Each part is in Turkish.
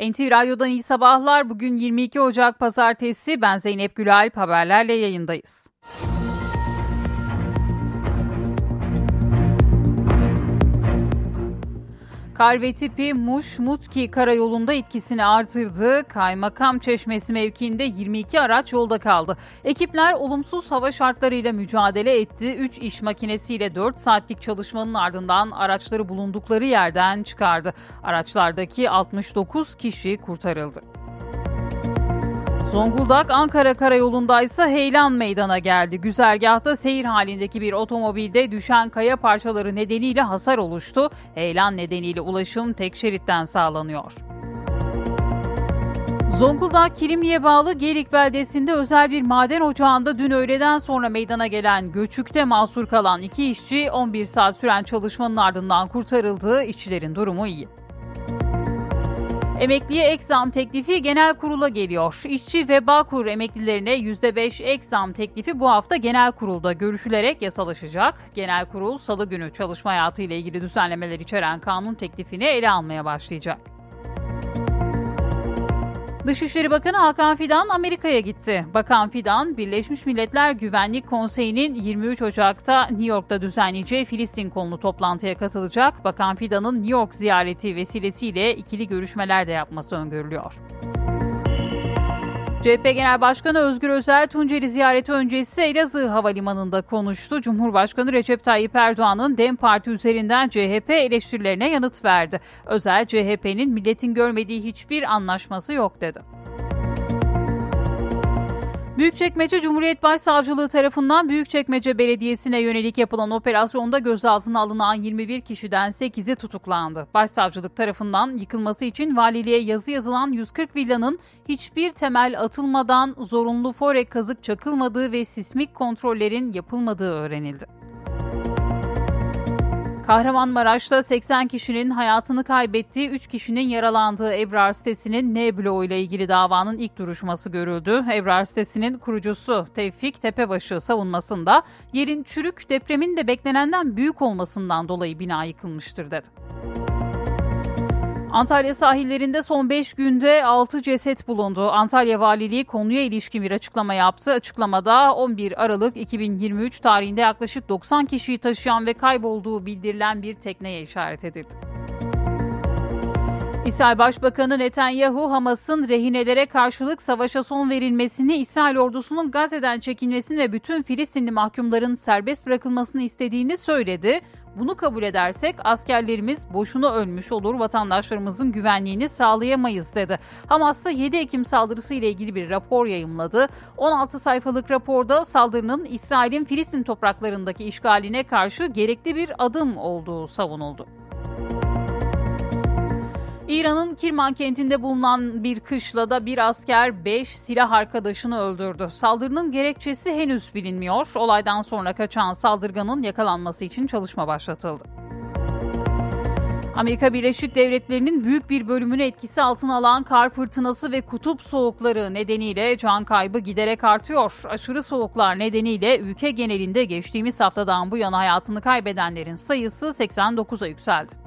NTV Radyo'dan iyi sabahlar. Bugün 22 Ocak Pazartesi. Ben Zeynep Gülalp haberlerle yayındayız. Kar ve tipi Muş-Mutki karayolunda etkisini artırdı. Kaymakam Çeşmesi mevkiinde 22 araç yolda kaldı. Ekipler olumsuz hava şartlarıyla mücadele etti. 3 iş makinesiyle 4 saatlik çalışmanın ardından araçları bulundukları yerden çıkardı. Araçlardaki 69 kişi kurtarıldı. Zonguldak-Ankara karayolundaysa heyelan meydana geldi. Güzergahta seyir halindeki bir otomobilde düşen kaya parçaları nedeniyle hasar oluştu. Heyelan nedeniyle ulaşım tek şeritten sağlanıyor. Zonguldak Kilimli'ye bağlı Gelik beldesinde özel bir maden ocağında dün öğleden sonra meydana gelen göçükte mahsur kalan iki işçi 11 saat süren çalışmanın ardından kurtarıldı. İşçilerin durumu iyi. Emekliye ek zam teklifi genel kurula geliyor. İşçi ve Bağkur emeklilerine %5 ek zam teklifi bu hafta genel kurulda görüşülerek yasalaşacak. Genel kurul salı günü çalışma hayatı ile ilgili düzenlemeler içeren kanun teklifini ele almaya başlayacak. Dışişleri Bakanı Hakan Fidan Amerika'ya gitti. Bakan Fidan, Birleşmiş Milletler Güvenlik Konseyi'nin 23 Ocak'ta New York'ta düzenleyeceği Filistin konulu toplantıya katılacak. Bakan Fidan'ın New York ziyareti vesilesiyle ikili görüşmeler de yapması öngörülüyor. CHP Genel Başkanı Özgür Özel Tunceli ziyareti öncesi Elazığ Havalimanı'nda konuştu. Cumhurbaşkanı Recep Tayyip Erdoğan'ın DEM Parti üzerinden CHP eleştirilerine yanıt verdi. Özel CHP'nin milletin görmediği hiçbir anlaşması yok dedi. Büyükçekmece Cumhuriyet Başsavcılığı tarafından Büyükçekmece Belediyesi'ne yönelik yapılan operasyonda gözaltına alınan 21 kişiden 8'i tutuklandı. Başsavcılık tarafından yıkılması için valiliğe yazı yazılan 140 villanın hiçbir temel atılmadan zorunlu fore kazık çakılmadığı ve sismik kontrollerin yapılmadığı öğrenildi. Kahramanmaraş'ta 80 kişinin hayatını kaybettiği 3 kişinin yaralandığı Ebrar sitesinin ne bloğu ile ilgili davanın ilk duruşması görüldü. Ebrar sitesinin kurucusu Tevfik Tepebaşı savunmasında yerin çürük depremin de beklenenden büyük olmasından dolayı bina yıkılmıştır dedi. Antalya sahillerinde son 5 günde 6 ceset bulundu. Antalya Valiliği konuya ilişkin bir açıklama yaptı. Açıklamada 11 Aralık 2023 tarihinde yaklaşık 90 kişiyi taşıyan ve kaybolduğu bildirilen bir tekneye işaret edildi. İsrail Başbakanı Netanyahu, Hamas'ın rehinelere karşılık savaşa son verilmesini, İsrail ordusunun Gazze'den çekilmesini ve bütün Filistinli mahkumların serbest bırakılmasını istediğini söyledi. Bunu kabul edersek askerlerimiz boşuna ölmüş olur, vatandaşlarımızın güvenliğini sağlayamayız dedi. Hamas 7 Ekim saldırısı ile ilgili bir rapor yayımladı. 16 sayfalık raporda saldırının İsrail'in Filistin topraklarındaki işgaline karşı gerekli bir adım olduğu savunuldu. İran'ın Kirman kentinde bulunan bir kışlada bir asker 5 silah arkadaşını öldürdü. Saldırının gerekçesi henüz bilinmiyor. Olaydan sonra kaçan saldırganın yakalanması için çalışma başlatıldı. Amerika Birleşik Devletleri'nin büyük bir bölümünü etkisi altına alan kar fırtınası ve kutup soğukları nedeniyle can kaybı giderek artıyor. Aşırı soğuklar nedeniyle ülke genelinde geçtiğimiz haftadan bu yana hayatını kaybedenlerin sayısı 89'a yükseldi.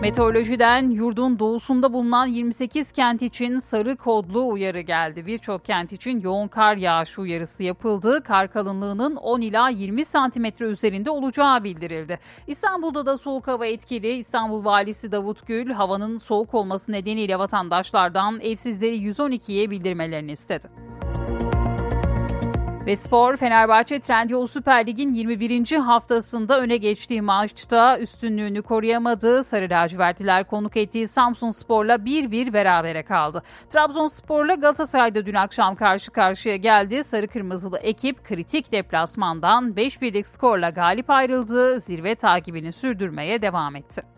Meteorolojiden yurdun doğusunda bulunan 28 kent için sarı kodlu uyarı geldi. Birçok kent için yoğun kar yağışı uyarısı yapıldı. Kar kalınlığının 10 ila 20 santimetre üzerinde olacağı bildirildi. İstanbul'da da soğuk hava etkili. İstanbul Valisi Davut Gül havanın soğuk olması nedeniyle vatandaşlardan evsizleri 112'ye bildirmelerini istedi. Ve spor Fenerbahçe Trendyol Süper Lig'in 21. haftasında öne geçtiği maçta üstünlüğünü koruyamadı. Sarı lacivertliler konuk ettiği Samsun Spor'la 1-1 berabere kaldı. Trabzonspor'la Galatasaray'da dün akşam karşı karşıya geldi. Sarı kırmızılı ekip kritik deplasmandan 5-1'lik skorla galip ayrıldı. Zirve takibini sürdürmeye devam etti.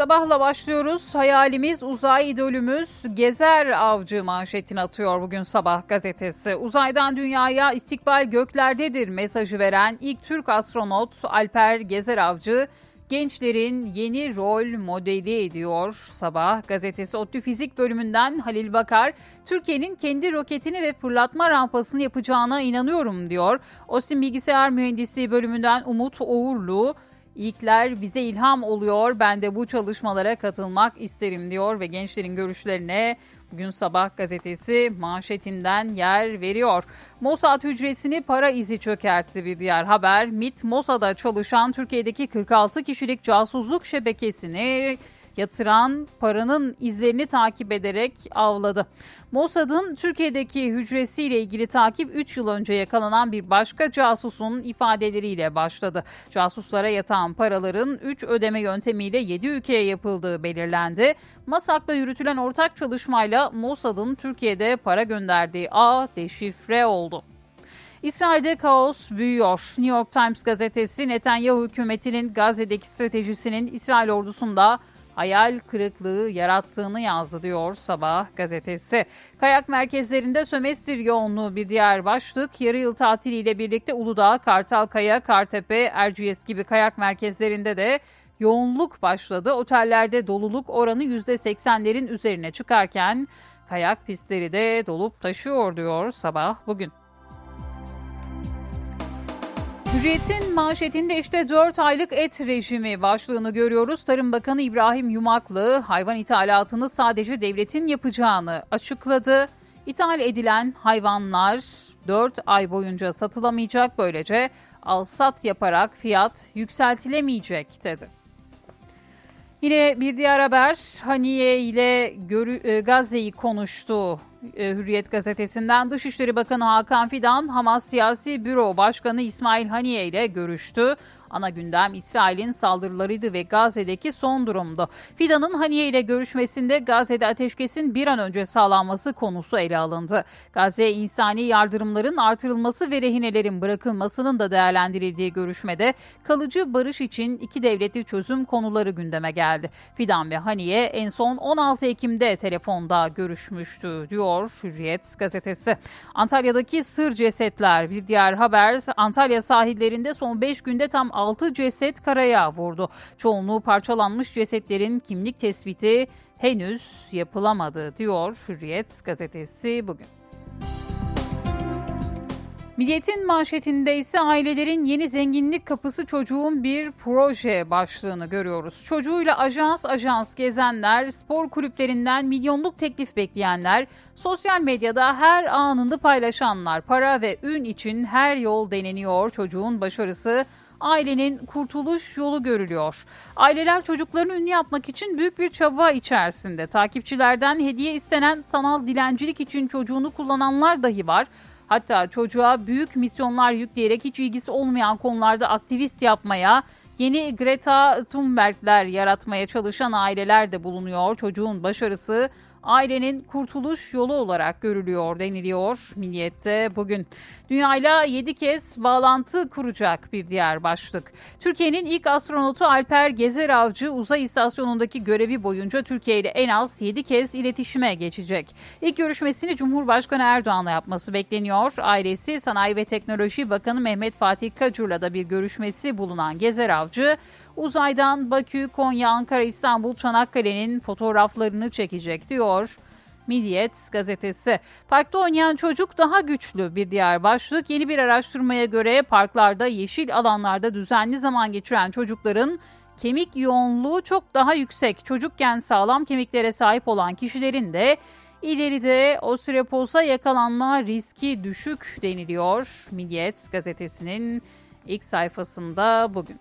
Sabahla başlıyoruz. Hayalimiz uzay idolümüz Gezer Avcı manşetini atıyor bugün sabah gazetesi. Uzaydan dünyaya istikbal göklerdedir mesajı veren ilk Türk astronot Alper Gezer Avcı gençlerin yeni rol modeli ediyor. Sabah gazetesi ODTÜ Fizik bölümünden Halil Bakar, Türkiye'nin kendi roketini ve fırlatma rampasını yapacağına inanıyorum diyor. Osim Bilgisayar Mühendisliği bölümünden Umut Oğurlu, İlkler bize ilham oluyor. Ben de bu çalışmalara katılmak isterim diyor ve gençlerin görüşlerine bugün sabah gazetesi manşetinden yer veriyor. Mossad hücresini para izi çökertti bir diğer haber. MIT Mossad'a çalışan Türkiye'deki 46 kişilik casusluk şebekesini yatıran paranın izlerini takip ederek avladı. Mossad'ın Türkiye'deki hücresiyle ilgili takip 3 yıl önce yakalanan bir başka casusun ifadeleriyle başladı. Casuslara yatan paraların 3 ödeme yöntemiyle 7 ülkeye yapıldığı belirlendi. Masak'la yürütülen ortak çalışmayla Mossad'ın Türkiye'de para gönderdiği ağ deşifre oldu. İsrail'de kaos büyüyor. New York Times gazetesi Netanyahu hükümetinin Gazze'deki stratejisinin İsrail ordusunda hayal kırıklığı yarattığını yazdı diyor Sabah gazetesi. Kayak merkezlerinde sömestr yoğunluğu bir diğer başlık. Yarı yıl tatiliyle birlikte Uludağ, Kartalkaya, Kartepe, Erciyes gibi kayak merkezlerinde de yoğunluk başladı. Otellerde doluluk oranı %80'lerin üzerine çıkarken kayak pistleri de dolup taşıyor diyor Sabah bugün. Hürriyet'in manşetinde işte 4 aylık et rejimi başlığını görüyoruz. Tarım Bakanı İbrahim Yumaklı hayvan ithalatını sadece devletin yapacağını açıkladı. İthal edilen hayvanlar 4 ay boyunca satılamayacak böylece alsat yaparak fiyat yükseltilemeyecek dedi. Yine bir diğer haber Haniye ile e, Gazze'yi konuştu e, Hürriyet gazetesinden Dışişleri Bakanı Hakan Fidan, Hamas Siyasi Büro Başkanı İsmail Haniye ile görüştü. Ana gündem İsrail'in saldırılarıydı ve Gazze'deki son durumdu. Fidan'ın Haniye ile görüşmesinde Gazze'de ateşkesin bir an önce sağlanması konusu ele alındı. Gazze insani yardımların artırılması ve rehinelerin bırakılmasının da değerlendirildiği görüşmede kalıcı barış için iki devletli çözüm konuları gündeme geldi. Fidan ve Haniye en son 16 Ekim'de telefonda görüşmüştü diyor Hürriyet gazetesi. Antalya'daki sır cesetler bir diğer haber Antalya sahillerinde son 5 günde tam 6 ceset karaya vurdu. Çoğunluğu parçalanmış cesetlerin kimlik tespiti henüz yapılamadı diyor Hürriyet gazetesi bugün. Milliyetin manşetinde ise ailelerin yeni zenginlik kapısı çocuğun bir proje başlığını görüyoruz. Çocuğuyla ajans ajans gezenler, spor kulüplerinden milyonluk teklif bekleyenler, sosyal medyada her anında paylaşanlar, para ve ün için her yol deneniyor. Çocuğun başarısı ailenin kurtuluş yolu görülüyor. Aileler çocuklarını ünlü yapmak için büyük bir çaba içerisinde. Takipçilerden hediye istenen sanal dilencilik için çocuğunu kullananlar dahi var. Hatta çocuğa büyük misyonlar yükleyerek hiç ilgisi olmayan konularda aktivist yapmaya, yeni Greta Thunberg'ler yaratmaya çalışan aileler de bulunuyor. Çocuğun başarısı ailenin kurtuluş yolu olarak görülüyor deniliyor Milliyet'te bugün. Dünyayla 7 kez bağlantı kuracak bir diğer başlık. Türkiye'nin ilk astronotu Alper Gezer Avcı uzay istasyonundaki görevi boyunca Türkiye ile en az 7 kez iletişime geçecek. İlk görüşmesini Cumhurbaşkanı Erdoğan'la yapması bekleniyor. Ailesi Sanayi ve Teknoloji Bakanı Mehmet Fatih Kacur'la da bir görüşmesi bulunan Gezer Avcı, Uzaydan Bakü, Konya, Ankara, İstanbul, Çanakkale'nin fotoğraflarını çekecek diyor. Milliyet gazetesi. Parkta oynayan çocuk daha güçlü bir diğer başlık. Yeni bir araştırmaya göre parklarda, yeşil alanlarda düzenli zaman geçiren çocukların kemik yoğunluğu çok daha yüksek. Çocukken sağlam kemiklere sahip olan kişilerin de ileride osteoporoza yakalanma riski düşük deniliyor. Milliyet gazetesinin ilk sayfasında bugün.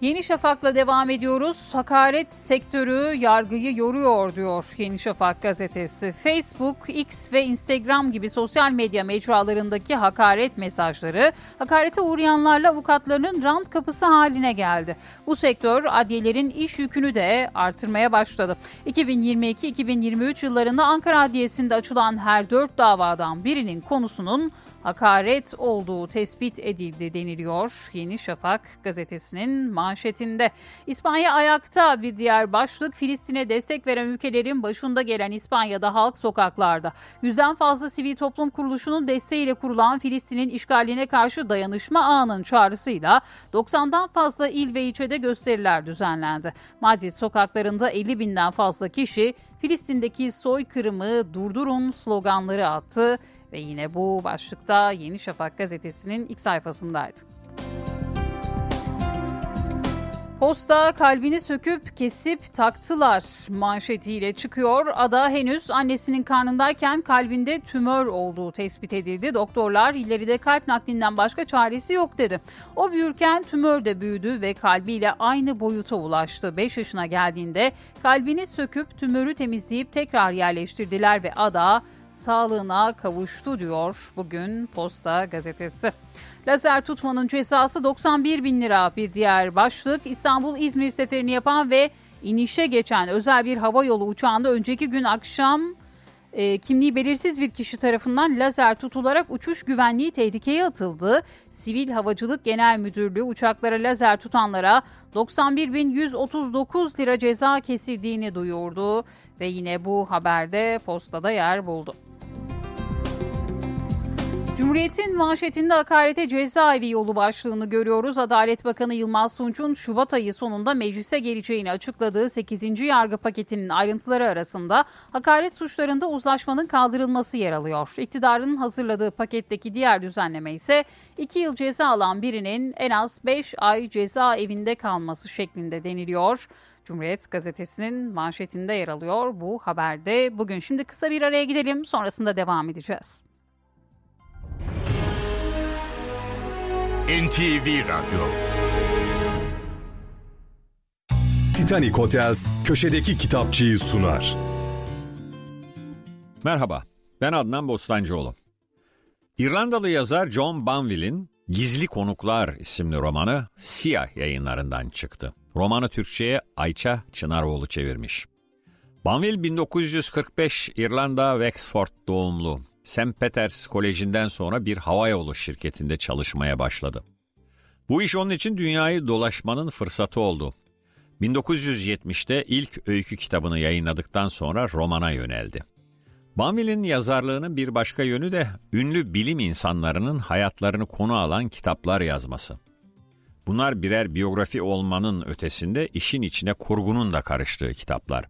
Yeni Şafak'la devam ediyoruz. Hakaret sektörü yargıyı yoruyor diyor Yeni Şafak gazetesi. Facebook, X ve Instagram gibi sosyal medya mecralarındaki hakaret mesajları hakarete uğrayanlarla avukatlarının rant kapısı haline geldi. Bu sektör adliyelerin iş yükünü de artırmaya başladı. 2022-2023 yıllarında Ankara Adliyesi'nde açılan her dört davadan birinin konusunun hakaret olduğu tespit edildi deniliyor Yeni Şafak gazetesinin manşetinde. İspanya ayakta bir diğer başlık Filistin'e destek veren ülkelerin başında gelen İspanya'da halk sokaklarda. Yüzden fazla sivil toplum kuruluşunun desteğiyle kurulan Filistin'in işgaline karşı dayanışma ağının çağrısıyla 90'dan fazla il ve ilçede gösteriler düzenlendi. Madrid sokaklarında 50 binden fazla kişi Filistin'deki soykırımı durdurun sloganları attı ve yine bu başlıkta Yeni Şafak gazetesinin ilk sayfasındaydı. Posta kalbini söküp kesip taktılar manşetiyle çıkıyor. Ada henüz annesinin karnındayken kalbinde tümör olduğu tespit edildi. Doktorlar ileride kalp naklinden başka çaresi yok dedi. O büyürken tümör de büyüdü ve kalbiyle aynı boyuta ulaştı. 5 yaşına geldiğinde kalbini söküp tümörü temizleyip tekrar yerleştirdiler ve Ada sağlığına kavuştu diyor bugün Posta gazetesi. Lazer tutmanın cezası 91 bin lira bir diğer başlık. İstanbul-İzmir seferini yapan ve inişe geçen özel bir hava yolu uçağında önceki gün akşam e, kimliği belirsiz bir kişi tarafından lazer tutularak uçuş güvenliği tehlikeye atıldı. Sivil Havacılık Genel Müdürlüğü uçaklara lazer tutanlara 91.139 lira ceza kesildiğini duyurdu ve yine bu haberde postada yer buldu. Cumhuriyet'in manşetinde hakarete cezaevi yolu başlığını görüyoruz. Adalet Bakanı Yılmaz Tunç'un Şubat ayı sonunda meclise geleceğini açıkladığı 8. yargı paketinin ayrıntıları arasında hakaret suçlarında uzlaşmanın kaldırılması yer alıyor. İktidarın hazırladığı paketteki diğer düzenleme ise 2 yıl ceza alan birinin en az 5 ay cezaevinde kalması şeklinde deniliyor. Cumhuriyet gazetesinin manşetinde yer alıyor bu haberde. Bugün şimdi kısa bir araya gidelim sonrasında devam edeceğiz. NTV Radyo Titanic Hotels köşedeki kitapçıyı sunar. Merhaba, ben Adnan Bostancıoğlu. İrlandalı yazar John Banville'in Gizli Konuklar isimli romanı Siyah yayınlarından çıktı. Romanı Türkçe'ye Ayça Çınaroğlu çevirmiş. Banville 1945 İrlanda Wexford doğumlu. St. Peters Koleji'nden sonra bir havayolu şirketinde çalışmaya başladı. Bu iş onun için dünyayı dolaşmanın fırsatı oldu. 1970'te ilk öykü kitabını yayınladıktan sonra romana yöneldi. Banville'in yazarlığının bir başka yönü de ünlü bilim insanlarının hayatlarını konu alan kitaplar yazması. Bunlar birer biyografi olmanın ötesinde işin içine kurgunun da karıştığı kitaplar.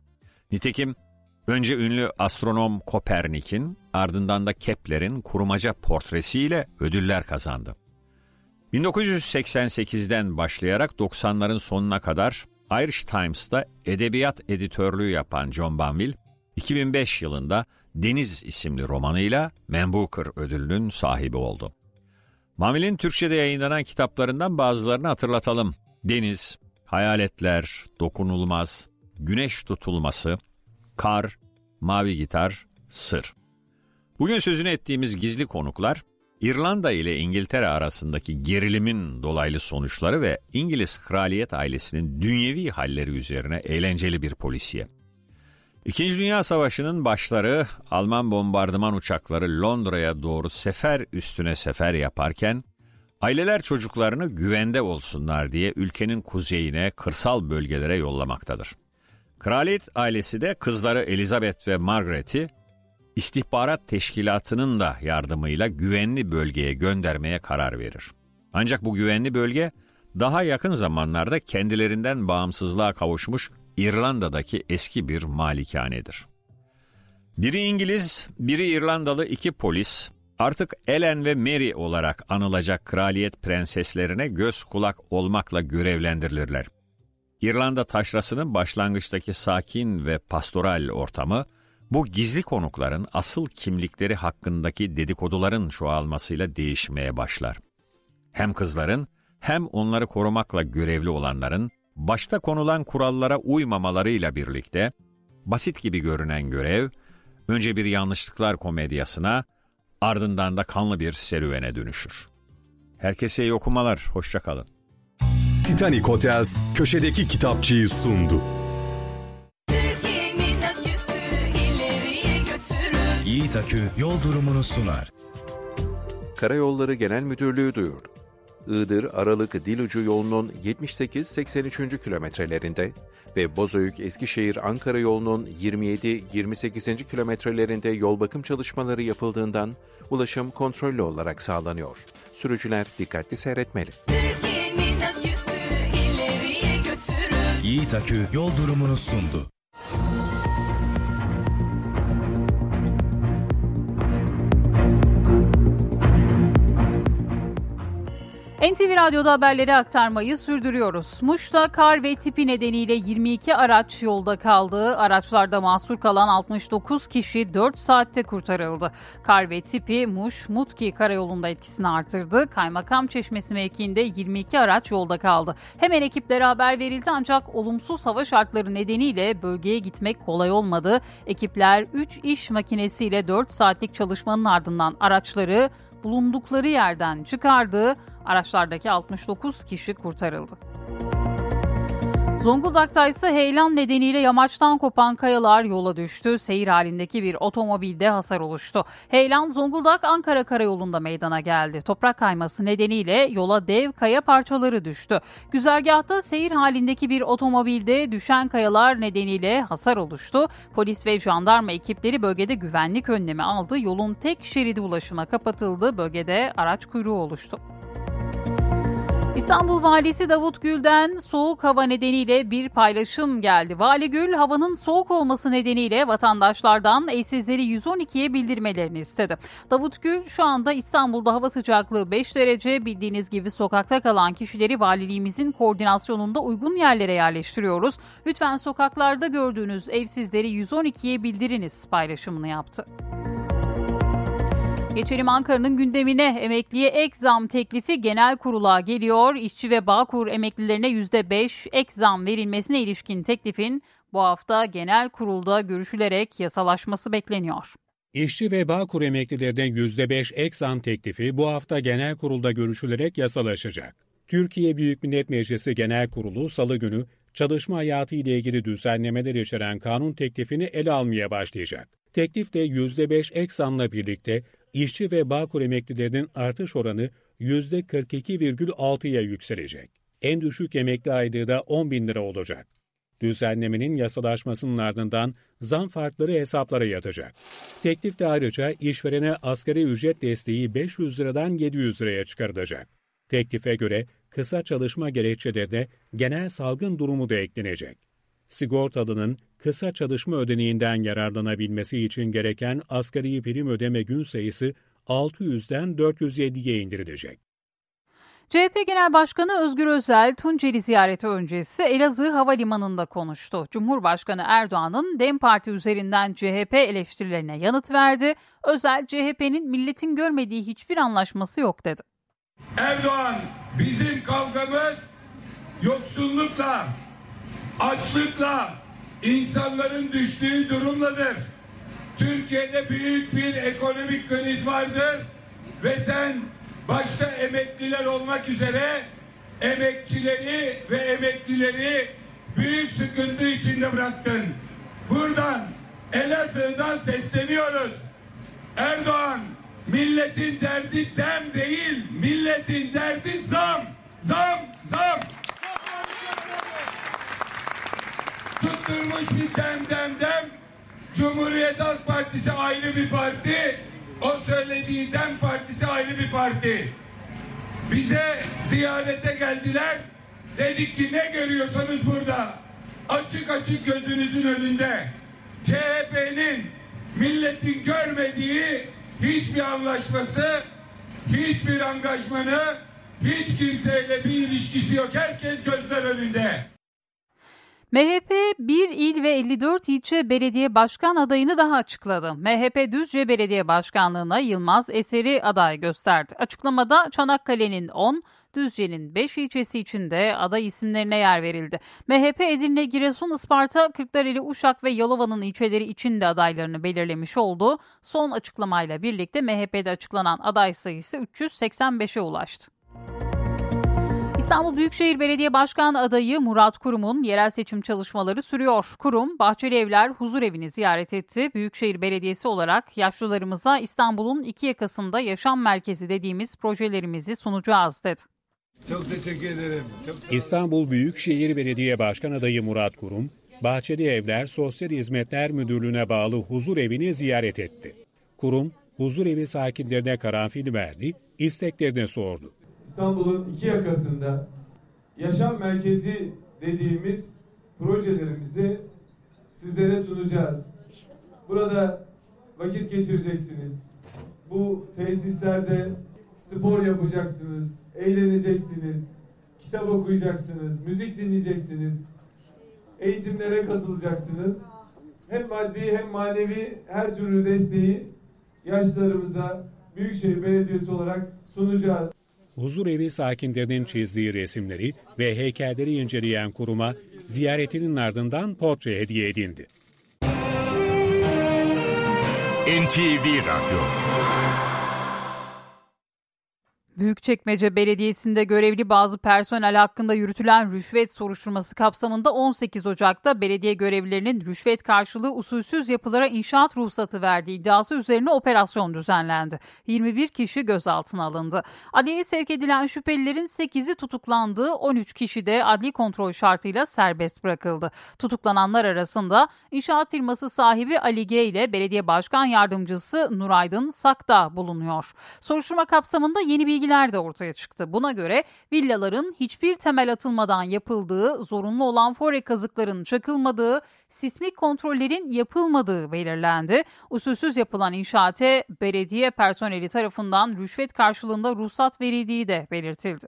Nitekim önce ünlü astronom Kopernik'in ardından da Kepler'in kurumaca portresiyle ödüller kazandı. 1988'den başlayarak 90'ların sonuna kadar Irish Times'ta edebiyat editörlüğü yapan John Banville, 2005 yılında Deniz isimli romanıyla Man Booker ödülünün sahibi oldu. Banville'in Türkçe'de yayınlanan kitaplarından bazılarını hatırlatalım. Deniz, Hayaletler, Dokunulmaz, Güneş Tutulması, Kar, Mavi Gitar, Sır. Bugün sözünü ettiğimiz gizli konuklar, İrlanda ile İngiltere arasındaki gerilimin dolaylı sonuçları ve İngiliz kraliyet ailesinin dünyevi halleri üzerine eğlenceli bir polisiye. İkinci Dünya Savaşı'nın başları Alman bombardıman uçakları Londra'ya doğru sefer üstüne sefer yaparken, aileler çocuklarını güvende olsunlar diye ülkenin kuzeyine, kırsal bölgelere yollamaktadır. Kraliyet ailesi de kızları Elizabeth ve Margaret'i istihbarat teşkilatının da yardımıyla güvenli bölgeye göndermeye karar verir. Ancak bu güvenli bölge daha yakın zamanlarda kendilerinden bağımsızlığa kavuşmuş İrlanda'daki eski bir malikanedir. Biri İngiliz, biri İrlandalı iki polis artık Ellen ve Mary olarak anılacak kraliyet prenseslerine göz kulak olmakla görevlendirilirler. İrlanda taşrasının başlangıçtaki sakin ve pastoral ortamı bu gizli konukların asıl kimlikleri hakkındaki dedikoduların çoğalmasıyla değişmeye başlar. Hem kızların hem onları korumakla görevli olanların başta konulan kurallara uymamalarıyla birlikte basit gibi görünen görev önce bir yanlışlıklar komedyasına ardından da kanlı bir serüvene dönüşür. Herkese iyi okumalar, hoşçakalın. Titanic Hotels köşedeki kitapçıyı sundu. Yiğit Akü yol durumunu sunar. Karayolları Genel Müdürlüğü duyurdu. Iğdır Aralık Dilucu yolunun 78-83. kilometrelerinde ve Bozüyük Eskişehir Ankara yolunun 27-28. kilometrelerinde yol bakım çalışmaları yapıldığından ulaşım kontrollü olarak sağlanıyor. Sürücüler dikkatli seyretmeli. Yiğit Akü yol durumunu sundu. NTV Radyo'da haberleri aktarmayı sürdürüyoruz. Muş'ta kar ve tipi nedeniyle 22 araç yolda kaldı. Araçlarda mahsur kalan 69 kişi 4 saatte kurtarıldı. Kar ve tipi Muş, Mutki karayolunda etkisini artırdı. Kaymakam Çeşmesi mevkiinde 22 araç yolda kaldı. Hemen ekiplere haber verildi ancak olumsuz hava şartları nedeniyle bölgeye gitmek kolay olmadı. Ekipler 3 iş makinesiyle 4 saatlik çalışmanın ardından araçları bulundukları yerden çıkardı. Araçlardaki 69 kişi kurtarıldı. Zonguldak'ta ise heyelan nedeniyle yamaçtan kopan kayalar yola düştü. Seyir halindeki bir otomobilde hasar oluştu. Heyelan Zonguldak-Ankara karayolunda meydana geldi. Toprak kayması nedeniyle yola dev kaya parçaları düştü. Güzergahta seyir halindeki bir otomobilde düşen kayalar nedeniyle hasar oluştu. Polis ve jandarma ekipleri bölgede güvenlik önlemi aldı. Yolun tek şeridi ulaşıma kapatıldı. Bölgede araç kuyruğu oluştu. İstanbul Valisi Davut Gül'den soğuk hava nedeniyle bir paylaşım geldi. Vali Gül havanın soğuk olması nedeniyle vatandaşlardan evsizleri 112'ye bildirmelerini istedi. Davut Gül şu anda İstanbul'da hava sıcaklığı 5 derece bildiğiniz gibi sokakta kalan kişileri valiliğimizin koordinasyonunda uygun yerlere yerleştiriyoruz. Lütfen sokaklarda gördüğünüz evsizleri 112'ye bildiriniz paylaşımını yaptı. Geçelim Ankara'nın gündemine. Emekliye ek zam teklifi genel kurula geliyor. İşçi ve Bağkur emeklilerine %5 ek zam verilmesine ilişkin teklifin bu hafta genel kurulda görüşülerek yasalaşması bekleniyor. İşçi ve Bağkur emeklilerine %5 ek zam teklifi bu hafta genel kurulda görüşülerek yasalaşacak. Türkiye Büyük Millet Meclisi Genel Kurulu salı günü çalışma hayatı ile ilgili düzenlemeler içeren kanun teklifini ele almaya başlayacak. Teklifte %5 ek zamla birlikte işçi ve Bağkur emeklilerinin artış oranı %42,6'ya yükselecek. En düşük emekli aylığı da 10 bin lira olacak. Düzenlemenin yasalaşmasının ardından zam farkları hesaplara yatacak. Teklifte ayrıca işverene asgari ücret desteği 500 liradan 700 liraya çıkarılacak. Teklife göre kısa çalışma gerekçelerine genel salgın durumu da eklenecek. Sigortalının kısa çalışma ödeneğinden yararlanabilmesi için gereken asgari prim ödeme gün sayısı 600'den 407'ye indirilecek. CHP Genel Başkanı Özgür Özel, Tunceli ziyareti öncesi Elazığ Havalimanı'nda konuştu. Cumhurbaşkanı Erdoğan'ın DEM Parti üzerinden CHP eleştirilerine yanıt verdi. Özel, CHP'nin milletin görmediği hiçbir anlaşması yok dedi. Erdoğan, bizim kavgamız yoksullukla, açlıkla, insanların düştüğü durumladır. Türkiye'de büyük bir ekonomik kriz vardır ve sen başta emekliler olmak üzere emekçileri ve emeklileri büyük sıkıntı içinde bıraktın. Buradan Elazığ'dan sesleniyoruz. Erdoğan milletin derdi dem değil, milletin derdi zam, zam, zam. Tutturmuş bir dem dem dem. Cumhuriyet Halk Partisi ayrı bir parti. O söylediği dem partisi ayrı bir parti. Bize ziyarete geldiler. Dedik ki ne görüyorsanız burada. Açık açık gözünüzün önünde. CHP'nin milletin görmediği hiçbir anlaşması, hiçbir angajmanı, hiç kimseyle bir ilişkisi yok. Herkes gözler önünde. MHP 1 il ve 54 ilçe belediye başkan adayını daha açıkladı. MHP Düzce Belediye Başkanlığı'na Yılmaz Eseri aday gösterdi. Açıklamada Çanakkale'nin 10, Düzce'nin 5 ilçesi için de aday isimlerine yer verildi. MHP Edirne, Giresun, Isparta, Kırklareli, Uşak ve Yalova'nın ilçeleri için de adaylarını belirlemiş oldu. Son açıklamayla birlikte MHP'de açıklanan aday sayısı 385'e ulaştı. İstanbul Büyükşehir Belediye Başkan adayı Murat Kurum'un yerel seçim çalışmaları sürüyor. Kurum, Bahçeli Evler Huzur Evi'ni ziyaret etti. Büyükşehir Belediyesi olarak yaşlılarımıza İstanbul'un iki yakasında yaşam merkezi dediğimiz projelerimizi sunacağız dedi. Çok teşekkür ederim. Çok İstanbul Büyükşehir Belediye Başkan adayı Murat Kurum, Bahçeli Evler Sosyal Hizmetler Müdürlüğü'ne bağlı huzur evini ziyaret etti. Kurum, huzur evi sakinlerine karanfil verdi, isteklerini sordu. İstanbul'un iki yakasında yaşam merkezi dediğimiz projelerimizi sizlere sunacağız. Burada vakit geçireceksiniz. Bu tesislerde spor yapacaksınız, eğleneceksiniz, kitap okuyacaksınız, müzik dinleyeceksiniz, eğitimlere katılacaksınız. Hem maddi hem manevi her türlü desteği yaşlarımıza Büyükşehir Belediyesi olarak sunacağız. Huzur evi sakinlerinin çizdiği resimleri ve heykelleri inceleyen kuruma ziyaretinin ardından portre hediye edildi. NTV Radyo Büyükçekmece Belediyesi'nde görevli bazı personel hakkında yürütülen rüşvet soruşturması kapsamında 18 Ocak'ta belediye görevlilerinin rüşvet karşılığı usulsüz yapılara inşaat ruhsatı verdiği iddiası üzerine operasyon düzenlendi. 21 kişi gözaltına alındı. Adliyeye sevk edilen şüphelilerin 8'i tutuklandı, 13 kişi de adli kontrol şartıyla serbest bırakıldı. Tutuklananlar arasında inşaat firması sahibi Ali G ile belediye başkan yardımcısı Nuraydın Sakda bulunuyor. Soruşturma kapsamında yeni bilgiler de ortaya çıktı. Buna göre villaların hiçbir temel atılmadan yapıldığı, zorunlu olan fore kazıkların çakılmadığı, sismik kontrollerin yapılmadığı belirlendi. Usulsüz yapılan inşaate belediye personeli tarafından rüşvet karşılığında ruhsat verildiği de belirtildi.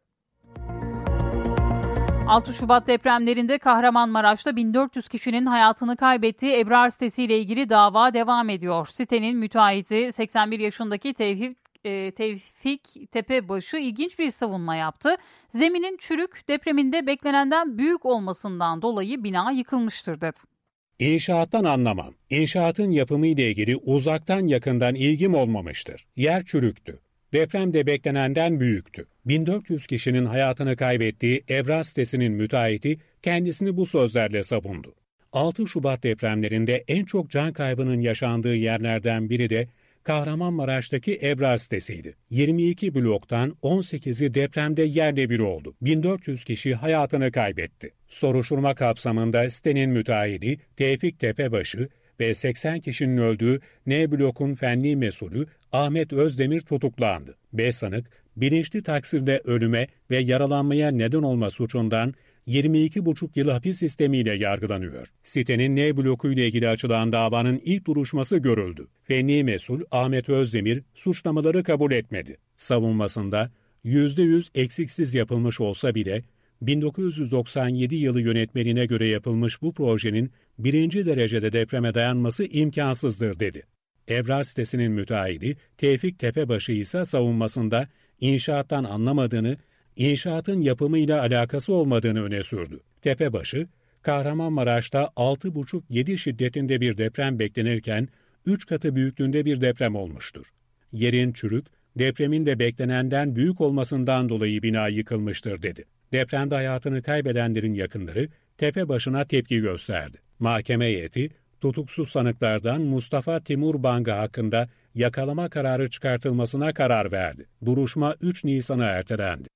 6 Şubat depremlerinde Kahramanmaraş'ta 1400 kişinin hayatını kaybettiği Ebrar sitesiyle ilgili dava devam ediyor. Sitenin müteahhiti 81 yaşındaki Tevhid e, Tevfik Tepebaşı ilginç bir savunma yaptı. Zeminin çürük depreminde beklenenden büyük olmasından dolayı bina yıkılmıştır dedi. İnşaattan anlamam. İnşaatın yapımı ile ilgili uzaktan yakından ilgim olmamıştır. Yer çürüktü. Deprem de beklenenden büyüktü. 1400 kişinin hayatını kaybettiği Ebrar sitesinin müteahhiti kendisini bu sözlerle savundu. 6 Şubat depremlerinde en çok can kaybının yaşandığı yerlerden biri de Kahramanmaraş'taki Ebrar sitesiydi. 22 bloktan 18'i depremde yerle bir oldu. 1400 kişi hayatını kaybetti. Soruşturma kapsamında sitenin müteahhidi Tevfik Tepebaşı ve 80 kişinin öldüğü N blokun fenli mesulü Ahmet Özdemir tutuklandı. 5 sanık bilinçli taksirde ölüme ve yaralanmaya neden olma suçundan 22,5 yıl hapis sistemiyle yargılanıyor. Sitenin N bloku ile ilgili açılan davanın ilk duruşması görüldü. Fenli mesul Ahmet Özdemir suçlamaları kabul etmedi. Savunmasında %100 eksiksiz yapılmış olsa bile 1997 yılı yönetmenine göre yapılmış bu projenin birinci derecede depreme dayanması imkansızdır dedi. Ebrar sitesinin müteahhidi Tevfik Tepebaşı ise savunmasında inşaattan anlamadığını inşaatın yapımıyla alakası olmadığını öne sürdü. Tepebaşı, Kahramanmaraş'ta 6,5-7 şiddetinde bir deprem beklenirken 3 katı büyüklüğünde bir deprem olmuştur. Yerin çürük, depremin de beklenenden büyük olmasından dolayı bina yıkılmıştır dedi. Depremde hayatını kaybedenlerin yakınları tepe başına tepki gösterdi. Mahkeme heyeti tutuksuz sanıklardan Mustafa Timur Banga hakkında yakalama kararı çıkartılmasına karar verdi. Duruşma 3 Nisan'a ertelendi.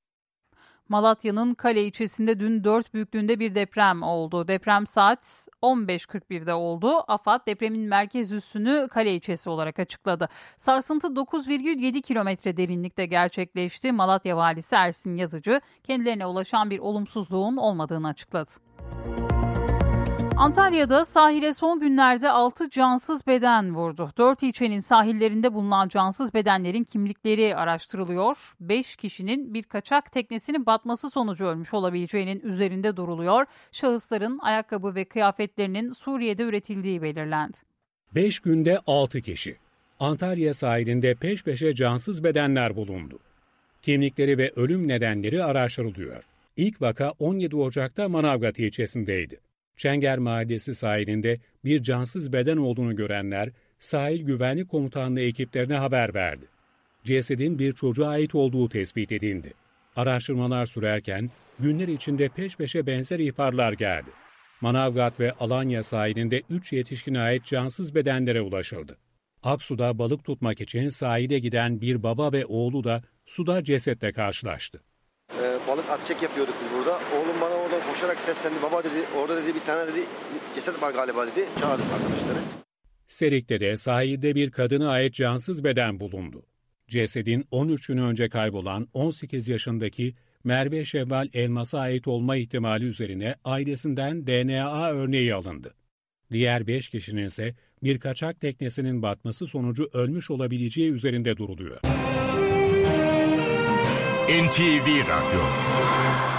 Malatya'nın Kale ilçesinde dün 4 büyüklüğünde bir deprem oldu. Deprem saat 15.41'de oldu. AFAD depremin merkez üssünü Kale ilçesi olarak açıkladı. Sarsıntı 9,7 kilometre derinlikte gerçekleşti. Malatya valisi Ersin Yazıcı kendilerine ulaşan bir olumsuzluğun olmadığını açıkladı. Antalya'da sahile son günlerde 6 cansız beden vurdu. 4 ilçenin sahillerinde bulunan cansız bedenlerin kimlikleri araştırılıyor. 5 kişinin bir kaçak teknesinin batması sonucu ölmüş olabileceğinin üzerinde duruluyor. Şahısların ayakkabı ve kıyafetlerinin Suriye'de üretildiği belirlendi. 5 günde 6 kişi. Antalya sahilinde peş peşe cansız bedenler bulundu. Kimlikleri ve ölüm nedenleri araştırılıyor. İlk vaka 17 Ocak'ta Manavgat ilçesindeydi. Çenger Mahallesi sahilinde bir cansız beden olduğunu görenler sahil güvenlik komutanlığı ekiplerine haber verdi. Cesedin bir çocuğa ait olduğu tespit edildi. Araştırmalar sürerken günler içinde peş peşe benzer ihbarlar geldi. Manavgat ve Alanya sahilinde 3 yetişkine ait cansız bedenlere ulaşıldı. Aksu'da balık tutmak için sahile giden bir baba ve oğlu da suda cesetle karşılaştı. Balık at çek yapıyorduk biz burada. Oğlum bana orada koşarak seslendi. Baba dedi orada dedi bir tane dedi ceset var galiba dedi. Çağırdık arkadaşları. Serik'te de sahilde bir kadına ait cansız beden bulundu. Cesedin 13 gün önce kaybolan 18 yaşındaki Merve Şevval Elmas'a ait olma ihtimali üzerine ailesinden DNA örneği alındı. Diğer 5 kişinin ise bir kaçak teknesinin batması sonucu ölmüş olabileceği üzerinde duruluyor. NTV Radyo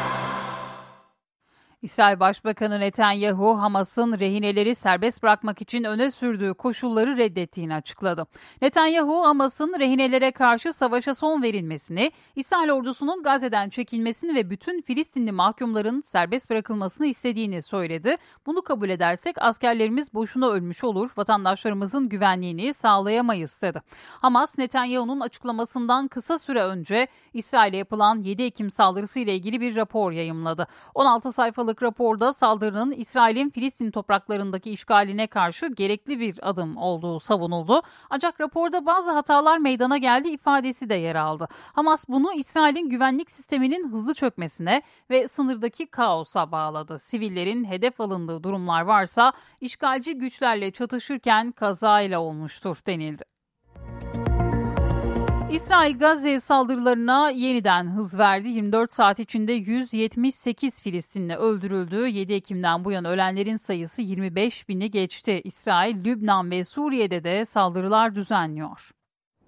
İsrail Başbakanı Netanyahu, Hamas'ın rehineleri serbest bırakmak için öne sürdüğü koşulları reddettiğini açıkladı. Netanyahu, Hamas'ın rehinelere karşı savaşa son verilmesini, İsrail ordusunun Gazze'den çekilmesini ve bütün Filistinli mahkumların serbest bırakılmasını istediğini söyledi. Bunu kabul edersek askerlerimiz boşuna ölmüş olur, vatandaşlarımızın güvenliğini sağlayamayız dedi. Hamas, Netanyahu'nun açıklamasından kısa süre önce İsrail'e yapılan 7 Ekim saldırısı ile ilgili bir rapor yayımladı. 16 sayfalık raporda saldırının İsrail'in Filistin topraklarındaki işgaline karşı gerekli bir adım olduğu savunuldu. Ancak raporda bazı hatalar meydana geldi ifadesi de yer aldı. Hamas bunu İsrail'in güvenlik sisteminin hızlı çökmesine ve sınırdaki kaosa bağladı. Sivillerin hedef alındığı durumlar varsa işgalci güçlerle çatışırken kazayla olmuştur denildi. İsrail Gazze saldırılarına yeniden hız verdi. 24 saat içinde 178 Filistinli öldürüldü. 7 Ekim'den bu yana ölenlerin sayısı 25 bini geçti. İsrail, Lübnan ve Suriye'de de saldırılar düzenliyor.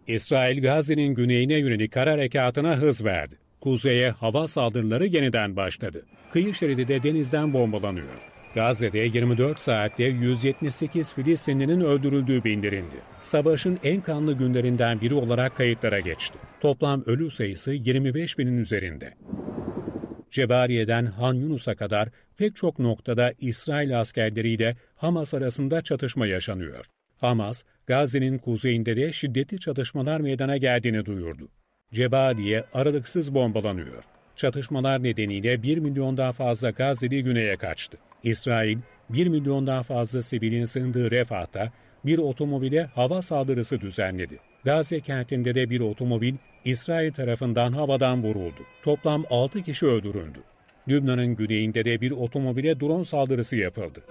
İsrail Gazze'nin güneyine yönelik kara harekatına hız verdi. Kuzeye hava saldırıları yeniden başladı. Kıyı şeridi de denizden bombalanıyor. Gazze'de 24 saatte 178 Filistinlinin öldürüldüğü bildirildi. Savaşın en kanlı günlerinden biri olarak kayıtlara geçti. Toplam ölü sayısı 25 binin üzerinde. Cebariye'den Han Yunus'a kadar pek çok noktada İsrail askerleriyle Hamas arasında çatışma yaşanıyor. Hamas, Gazze'nin kuzeyinde de şiddetli çatışmalar meydana geldiğini duyurdu. Cebaliye aralıksız bombalanıyor. Çatışmalar nedeniyle 1 milyondan fazla Gazze'li güneye kaçtı. İsrail, 1 milyondan fazla sivilin sığındığı Refah'ta bir otomobile hava saldırısı düzenledi. Gazze kentinde de bir otomobil İsrail tarafından havadan vuruldu. Toplam 6 kişi öldürüldü. Lübnan'ın güneyinde de bir otomobile drone saldırısı yapıldı.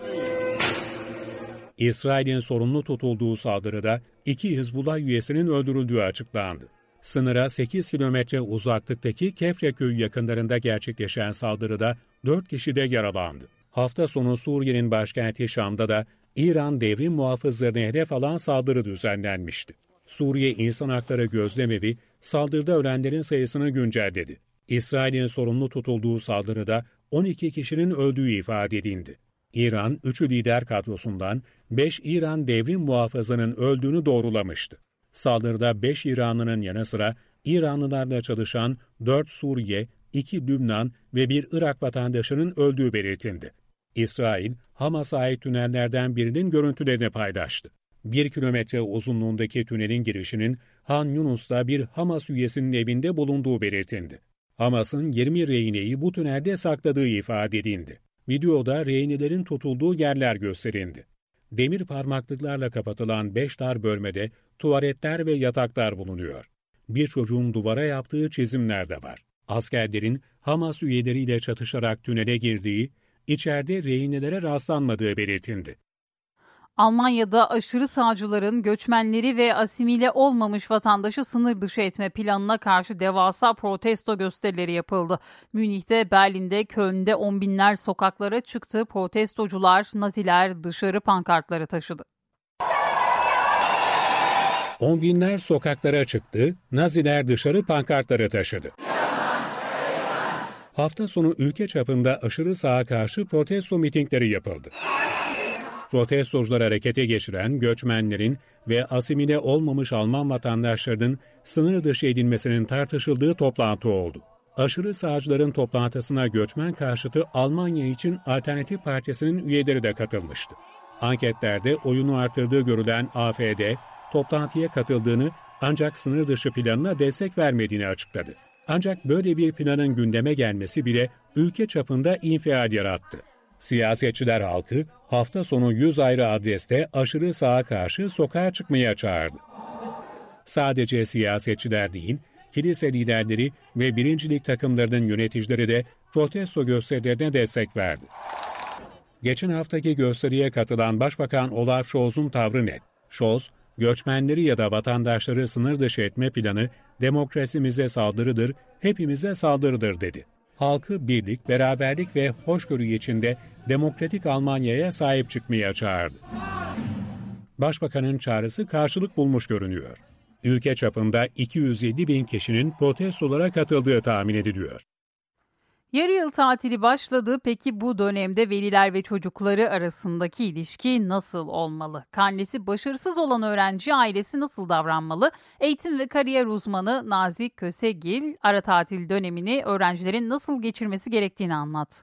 İsrail'in sorumlu tutulduğu saldırıda iki Hizbullah üyesinin öldürüldüğü açıklandı. Sınıra 8 kilometre uzaklıktaki Kefre köyü yakınlarında gerçekleşen saldırıda 4 kişi de yaralandı. Hafta sonu Suriye'nin başkenti Şam'da da İran devrim muhafızlarını hedef alan saldırı düzenlenmişti. Suriye İnsan Hakları Gözlemevi saldırıda ölenlerin sayısını güncelledi. İsrail'in sorumlu tutulduğu saldırıda 12 kişinin öldüğü ifade edildi. İran, 3'ü lider kadrosundan 5 İran devrim muhafızının öldüğünü doğrulamıştı. Saldırıda 5 İranlının yanı sıra İranlılarla çalışan 4 Suriye, 2 Lübnan ve bir Irak vatandaşının öldüğü belirtildi. İsrail, Hamas'a ait tünellerden birinin görüntülerini paylaştı. Bir kilometre uzunluğundaki tünelin girişinin Han Yunus'ta bir Hamas üyesinin evinde bulunduğu belirtildi. Hamas'ın 20 rehineyi bu tünelde sakladığı ifade edildi. Videoda rehinelerin tutulduğu yerler gösterildi. Demir parmaklıklarla kapatılan 5 dar bölmede tuvaletler ve yataklar bulunuyor. Bir çocuğun duvara yaptığı çizimler de var. Askerlerin Hamas üyeleriyle çatışarak tünele girdiği, içeride rehinelere rastlanmadığı belirtildi. Almanya'da aşırı sağcıların göçmenleri ve asimile olmamış vatandaşı sınır dışı etme planına karşı devasa protesto gösterileri yapıldı. Münih'te, Berlin'de, Köln'de on binler sokaklara çıktı. Protestocular, naziler dışarı pankartları taşıdı. On binler sokaklara çıktı, naziler dışarı pankartları taşıdı. Hafta sonu ülke çapında aşırı sağa karşı protesto mitingleri yapıldı. Protestocular harekete geçiren göçmenlerin ve asimile olmamış Alman vatandaşlarının sınır dışı edilmesinin tartışıldığı toplantı oldu. Aşırı sağcıların toplantısına göçmen karşıtı Almanya için Alternatif Partisi'nin üyeleri de katılmıştı. Anketlerde oyunu artırdığı görülen AFD, toplantıya katıldığını ancak sınır dışı planına destek vermediğini açıkladı. Ancak böyle bir planın gündeme gelmesi bile ülke çapında infial yarattı. Siyasetçiler halkı hafta sonu 100 ayrı adreste aşırı sağa karşı sokağa çıkmaya çağırdı. Sadece siyasetçiler değil, kilise liderleri ve birincilik takımlarının yöneticileri de protesto gösterilerine destek verdi. Geçen haftaki gösteriye katılan Başbakan Olaf Scholz'un tavrı net. Scholz, göçmenleri ya da vatandaşları sınır dışı etme planı demokrasimize saldırıdır, hepimize saldırıdır dedi. Halkı birlik, beraberlik ve hoşgörü içinde demokratik Almanya'ya sahip çıkmaya çağırdı. Başbakanın çağrısı karşılık bulmuş görünüyor. Ülke çapında 207 bin kişinin protestolara katıldığı tahmin ediliyor. Yarı yıl tatili başladı. Peki bu dönemde veliler ve çocukları arasındaki ilişki nasıl olmalı? Karnesi başarısız olan öğrenci ailesi nasıl davranmalı? Eğitim ve kariyer uzmanı Nazik Kösegil ara tatil dönemini öğrencilerin nasıl geçirmesi gerektiğini anlat.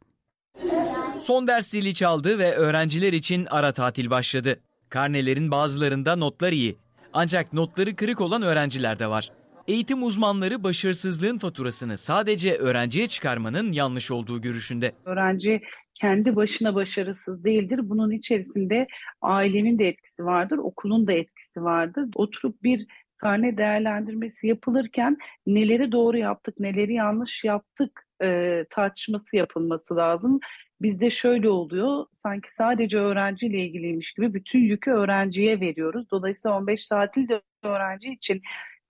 Son ders zili çaldı ve öğrenciler için ara tatil başladı. Karnelerin bazılarında notlar iyi. Ancak notları kırık olan öğrenciler de var. Eğitim uzmanları başarısızlığın faturasını sadece öğrenciye çıkarmanın yanlış olduğu görüşünde. Öğrenci kendi başına başarısız değildir. Bunun içerisinde ailenin de etkisi vardır, okulun da etkisi vardır. Oturup bir karne değerlendirmesi yapılırken neleri doğru yaptık, neleri yanlış yaptık e, tartışması yapılması lazım. Bizde şöyle oluyor, sanki sadece öğrenciyle ilgiliymiş gibi bütün yükü öğrenciye veriyoruz. Dolayısıyla 15 tatil de öğrenci için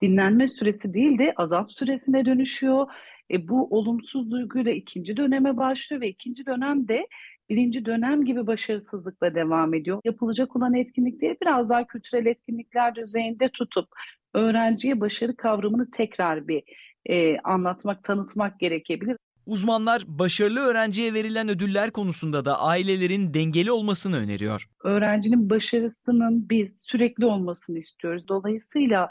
dinlenme süresi değil de azap süresine dönüşüyor. E, bu olumsuz duyguyla ikinci döneme başlıyor ve ikinci dönemde birinci dönem gibi başarısızlıkla devam ediyor. Yapılacak olan etkinlikleri biraz daha kültürel etkinlikler düzeyinde tutup öğrenciye başarı kavramını tekrar bir e, anlatmak, tanıtmak gerekebilir. Uzmanlar başarılı öğrenciye verilen ödüller konusunda da ailelerin dengeli olmasını öneriyor. Öğrencinin başarısının biz sürekli olmasını istiyoruz. Dolayısıyla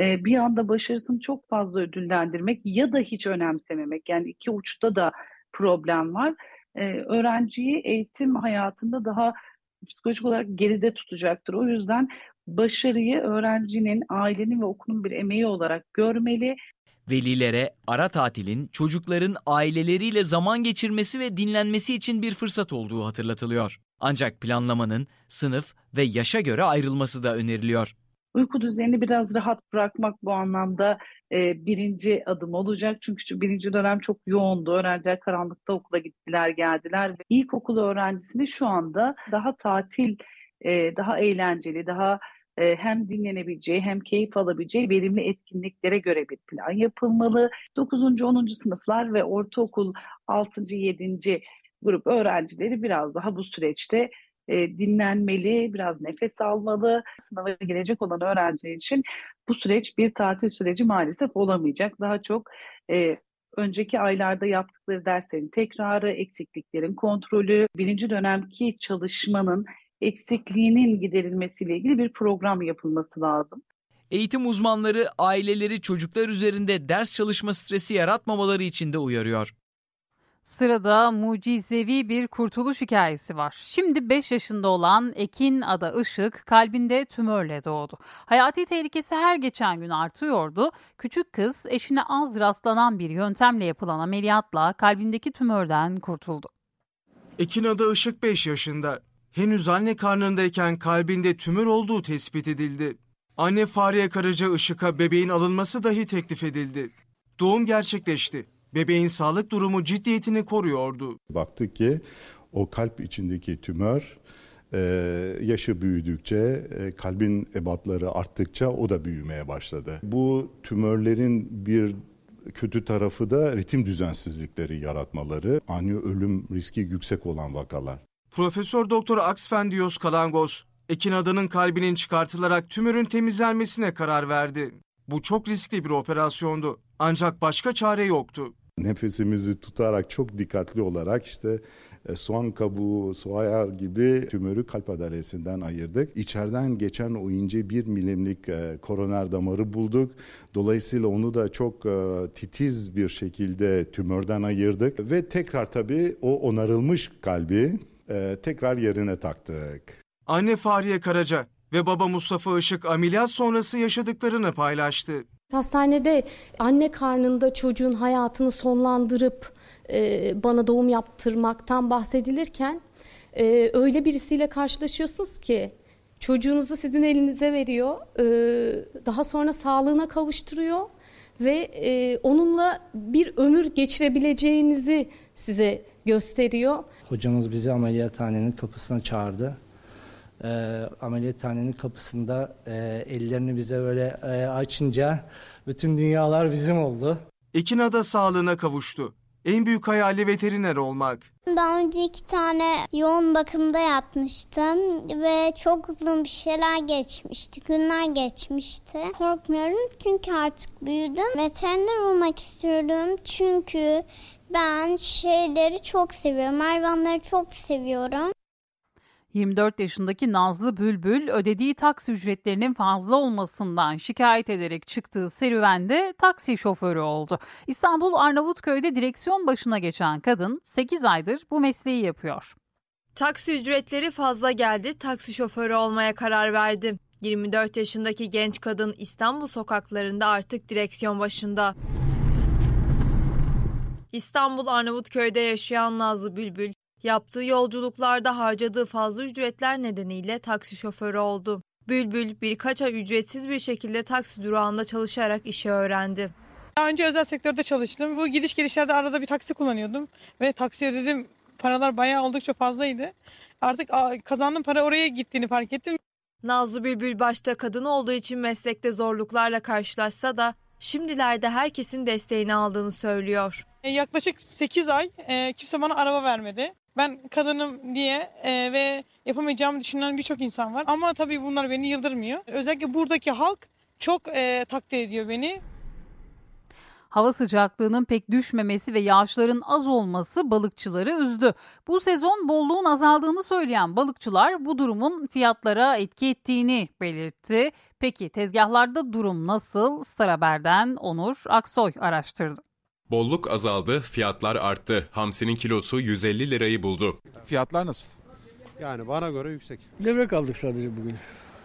e, bir anda başarısını çok fazla ödüllendirmek ya da hiç önemsememek yani iki uçta da problem var. E, öğrenciyi eğitim hayatında daha psikolojik olarak geride tutacaktır. O yüzden başarıyı öğrencinin, ailenin ve okulun bir emeği olarak görmeli. Velilere ara tatilin çocukların aileleriyle zaman geçirmesi ve dinlenmesi için bir fırsat olduğu hatırlatılıyor. Ancak planlamanın sınıf ve yaşa göre ayrılması da öneriliyor. Uyku düzenini biraz rahat bırakmak bu anlamda e, birinci adım olacak. Çünkü birinci dönem çok yoğundu. Öğrenciler karanlıkta okula gittiler, geldiler. Ve ilkokul öğrencisini şu anda daha tatil, e, daha eğlenceli, daha e, hem dinlenebileceği hem keyif alabileceği verimli etkinliklere göre bir plan yapılmalı. 9. 10. sınıflar ve ortaokul 6. 7. grup öğrencileri biraz daha bu süreçte e, dinlenmeli, biraz nefes almalı. Sınava girecek olan öğrenciler için bu süreç bir tatil süreci maalesef olamayacak. Daha çok e, önceki aylarda yaptıkları derslerin tekrarı, eksikliklerin kontrolü, birinci dönemki çalışmanın eksikliğinin giderilmesiyle ilgili bir program yapılması lazım. Eğitim uzmanları aileleri çocuklar üzerinde ders çalışma stresi yaratmamaları için de uyarıyor. Sırada mucizevi bir kurtuluş hikayesi var. Şimdi 5 yaşında olan Ekin Ada Işık kalbinde tümörle doğdu. Hayati tehlikesi her geçen gün artıyordu. Küçük kız eşine az rastlanan bir yöntemle yapılan ameliyatla kalbindeki tümörden kurtuldu. Ekin Ada Işık 5 yaşında. Henüz anne karnındayken kalbinde tümör olduğu tespit edildi. Anne Fahriye Karaca Işık'a bebeğin alınması dahi teklif edildi. Doğum gerçekleşti. Bebeğin sağlık durumu ciddiyetini koruyordu. Baktık ki o kalp içindeki tümör e, yaşı büyüdükçe, e, kalbin ebatları arttıkça o da büyümeye başladı. Bu tümörlerin bir kötü tarafı da ritim düzensizlikleri yaratmaları, ani ölüm riski yüksek olan vakalar. Profesör Doktor Aksfendios Kalangos, Ekin Ada'nın kalbinin çıkartılarak tümörün temizlenmesine karar verdi. Bu çok riskli bir operasyondu. Ancak başka çare yoktu. Nefesimizi tutarak çok dikkatli olarak işte e, soğan kabuğu, soğar gibi tümörü kalp adalesinden ayırdık. İçeriden geçen o ince bir milimlik e, koroner damarı bulduk. Dolayısıyla onu da çok e, titiz bir şekilde tümörden ayırdık. Ve tekrar tabii o onarılmış kalbi tekrar yerine taktık. Anne Fahriye Karaca ve baba Mustafa Işık ameliyat sonrası yaşadıklarını paylaştı. Hastanede anne karnında çocuğun hayatını sonlandırıp e, bana doğum yaptırmaktan bahsedilirken e, öyle birisiyle karşılaşıyorsunuz ki çocuğunuzu sizin elinize veriyor, e, daha sonra sağlığına kavuşturuyor ve e, onunla bir ömür geçirebileceğinizi size gösteriyor. Hocamız bizi ameliyathanenin kapısına çağırdı. E, ameliyathanenin kapısında e, ellerini bize böyle e, açınca bütün dünyalar bizim oldu. Ekinada sağlığına kavuştu. En büyük hayali veteriner olmak. Daha önce iki tane yoğun bakımda yatmıştım ve çok uzun bir şeyler geçmişti, günler geçmişti. Korkmuyorum çünkü artık büyüdüm. Veteriner olmak istiyorum çünkü ben şeyleri çok seviyorum, hayvanları çok seviyorum. 24 yaşındaki Nazlı Bülbül ödediği taksi ücretlerinin fazla olmasından şikayet ederek çıktığı serüvende taksi şoförü oldu. İstanbul Arnavutköy'de direksiyon başına geçen kadın 8 aydır bu mesleği yapıyor. Taksi ücretleri fazla geldi, taksi şoförü olmaya karar verdim. 24 yaşındaki genç kadın İstanbul sokaklarında artık direksiyon başında. İstanbul Arnavutköy'de yaşayan Nazlı Bülbül, yaptığı yolculuklarda harcadığı fazla ücretler nedeniyle taksi şoförü oldu. Bülbül birkaç ay ücretsiz bir şekilde taksi durağında çalışarak işi öğrendi. Daha önce özel sektörde çalıştım. Bu gidiş gelişlerde arada bir taksi kullanıyordum. Ve taksi ödedim. Paralar bayağı oldukça fazlaydı. Artık kazandığım para oraya gittiğini fark ettim. Nazlı Bülbül başta kadın olduğu için meslekte zorluklarla karşılaşsa da şimdilerde herkesin desteğini aldığını söylüyor. E, yaklaşık 8 ay e, kimse bana araba vermedi. Ben kadınım diye e, ve yapamayacağımı düşünen birçok insan var. Ama tabii bunlar beni yıldırmıyor. Özellikle buradaki halk çok e, takdir ediyor beni. Hava sıcaklığının pek düşmemesi ve yağışların az olması balıkçıları üzdü. Bu sezon bolluğun azaldığını söyleyen balıkçılar bu durumun fiyatlara etki ettiğini belirtti. Peki tezgahlarda durum nasıl? Star Haber'den Onur Aksoy araştırdı. Bolluk azaldı, fiyatlar arttı. Hamsinin kilosu 150 lirayı buldu. Fiyatlar nasıl? Yani bana göre yüksek. Levrek aldık sadece bugün.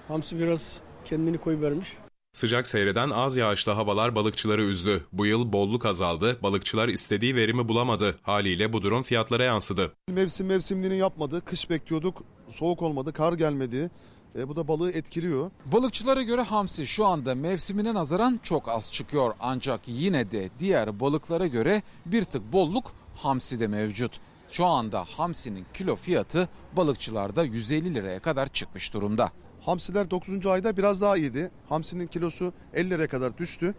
Hamsi biraz kendini koy vermiş. Sıcak seyreden az yağışlı havalar balıkçıları üzdü. Bu yıl bolluk azaldı, balıkçılar istediği verimi bulamadı. Haliyle bu durum fiyatlara yansıdı. Mevsim mevsimliğini yapmadı, kış bekliyorduk, soğuk olmadı, kar gelmedi. E, bu da balığı etkiliyor. Balıkçılara göre hamsi şu anda mevsimine nazaran çok az çıkıyor. Ancak yine de diğer balıklara göre bir tık bolluk hamsi de mevcut. Şu anda hamsinin kilo fiyatı balıkçılarda 150 liraya kadar çıkmış durumda. Hamsiler 9. ayda biraz daha iyiydi. Hamsinin kilosu 50 liraya kadar düştü.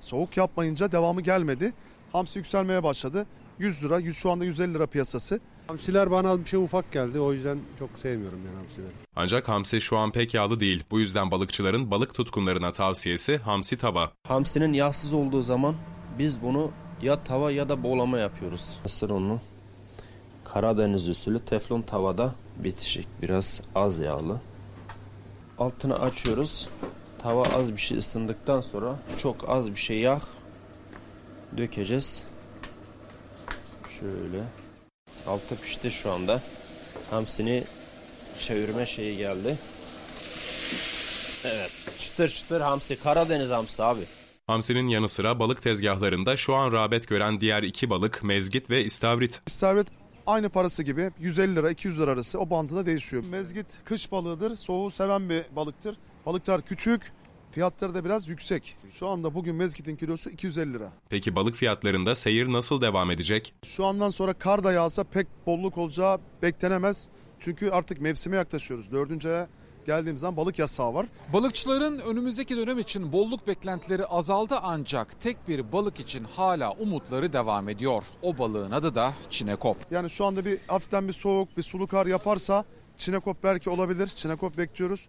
Soğuk yapmayınca devamı gelmedi. Hamsi yükselmeye başladı. 100 lira, 100 şu anda 150 lira piyasası. Hamsiler bana bir şey ufak geldi. O yüzden çok sevmiyorum yani hamsileri. Ancak hamsi şu an pek yağlı değil. Bu yüzden balıkçıların balık tutkunlarına tavsiyesi hamsi tava. Hamsinin yağsız olduğu zaman biz bunu ya tava ya da boğlama yapıyoruz. Mısır unu Karadeniz usulü teflon tavada bitişik biraz az yağlı. Altını açıyoruz. Tava az bir şey ısındıktan sonra çok az bir şey yağ dökeceğiz. Şöyle. Altı pişti şu anda. Hamsini çevirme şeyi geldi. Evet. Çıtır çıtır hamsi. Karadeniz hamsi abi. Hamsinin yanı sıra balık tezgahlarında şu an rağbet gören diğer iki balık mezgit ve istavrit. İstavrit aynı parası gibi 150 lira 200 lira arası o bandında değişiyor. Mezgit kış balığıdır. Soğuğu seven bir balıktır. Balıklar küçük. Fiyatları da biraz yüksek. Şu anda bugün mezgitin kilosu 250 lira. Peki balık fiyatlarında seyir nasıl devam edecek? Şu andan sonra kar da yağsa pek bolluk olacağı beklenemez. Çünkü artık mevsime yaklaşıyoruz. Dördüncü aya geldiğimiz zaman balık yasağı var. Balıkçıların önümüzdeki dönem için bolluk beklentileri azaldı ancak tek bir balık için hala umutları devam ediyor. O balığın adı da çinekop. Yani şu anda bir hafiften bir soğuk, bir sulu kar yaparsa çinekop belki olabilir. Çinekop bekliyoruz.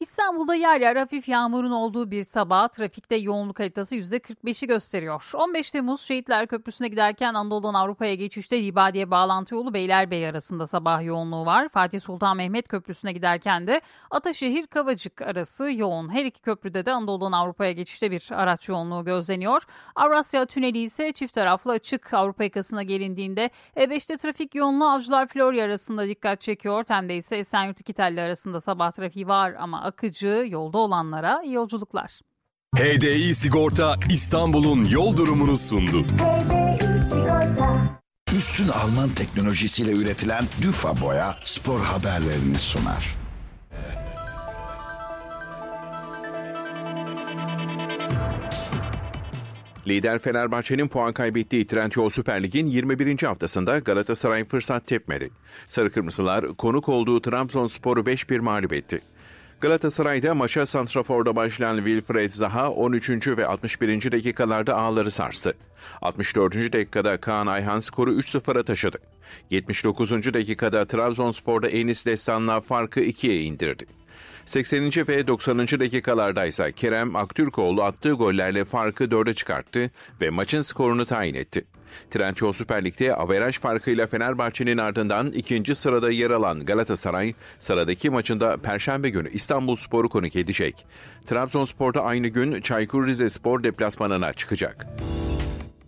İstanbul'da yer yer hafif yağmurun olduğu bir sabah trafikte yoğunluk haritası %45'i gösteriyor. 15 Temmuz Şehitler Köprüsü'ne giderken Anadolu'dan Avrupa'ya geçişte Libadiye bağlantı yolu Beylerbeyi arasında sabah yoğunluğu var. Fatih Sultan Mehmet Köprüsü'ne giderken de Ataşehir Kavacık arası yoğun. Her iki köprüde de Anadolu'dan Avrupa'ya geçişte bir araç yoğunluğu gözleniyor. Avrasya Tüneli ise çift taraflı açık Avrupa yakasına gelindiğinde E5'te trafik yoğunluğu Avcılar Florya arasında dikkat çekiyor. Tem'de ise Esenyurt İkitelli arasında sabah trafiği var ama akıcı yolda olanlara iyi yolculuklar. HDI Sigorta İstanbul'un yol durumunu sundu. Üstün Alman teknolojisiyle üretilen Düfa Boya spor haberlerini sunar. Lider Fenerbahçe'nin puan kaybettiği Trendyol Süper Lig'in 21. haftasında Galatasaray fırsat tepmedi. Sarı Kırmızılar konuk olduğu Trabzonspor'u 5-1 mağlup etti. Galatasaray'da maça Santrafor'da başlayan Wilfred Zaha 13. ve 61. dakikalarda ağları sarstı. 64. dakikada Kaan Ayhan skoru 3-0'a taşıdı. 79. dakikada Trabzonspor'da Enis Destan'la farkı 2'ye indirdi. 80. ve 90. dakikalarda ise Kerem Aktürkoğlu attığı gollerle farkı 4'e çıkarttı ve maçın skorunu tayin etti. Trendyol Süper Lig'de averaj farkıyla Fenerbahçe'nin ardından ikinci sırada yer alan Galatasaray, sıradaki maçında Perşembe günü İstanbul Spor'u konuk edecek. Trabzonspor'da aynı gün Çaykur Rizespor deplasmanına çıkacak.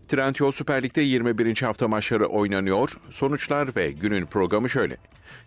Trendyol Süper Lig'de 21. hafta maçları oynanıyor. Sonuçlar ve günün programı şöyle.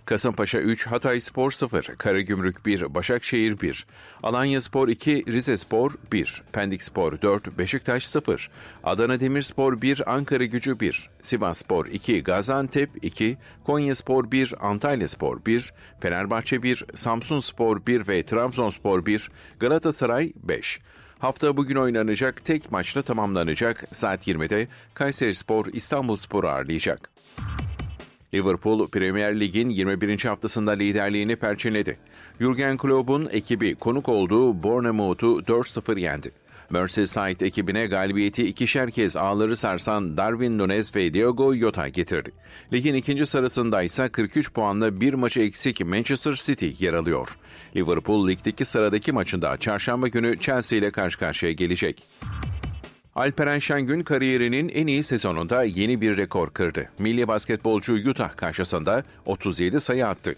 Kasımpaşa 3, Hatay Spor 0, Karagümrük 1, Başakşehir 1, Alanya Spor 2, Rize Spor 1, Pendik Spor 4, Beşiktaş 0, Adana Demirspor 1, Ankara Gücü 1, Sivas Spor 2, Gaziantep 2, Konya Spor 1, Antalya Spor 1, Fenerbahçe 1, Samsun Spor 1 ve Trabzonspor 1, Galatasaray 5. Hafta bugün oynanacak tek maçla tamamlanacak. Saat 20'de Kayseri Spor İstanbul Spor'u ağırlayacak. Liverpool Premier Lig'in 21. haftasında liderliğini perçinledi. Jurgen Klopp'un ekibi konuk olduğu Bournemouth'u 4-0 yendi. Merseyside ekibine galibiyeti ikişer kez ağları sarsan Darwin Nunes ve Diogo Jota getirdi. Ligin ikinci sırasında ise 43 puanla bir maçı eksik Manchester City yer alıyor. Liverpool ligdeki sıradaki maçında çarşamba günü Chelsea ile karşı karşıya gelecek. Alperen Şengün kariyerinin en iyi sezonunda yeni bir rekor kırdı. Milli basketbolcu Utah karşısında 37 sayı attı.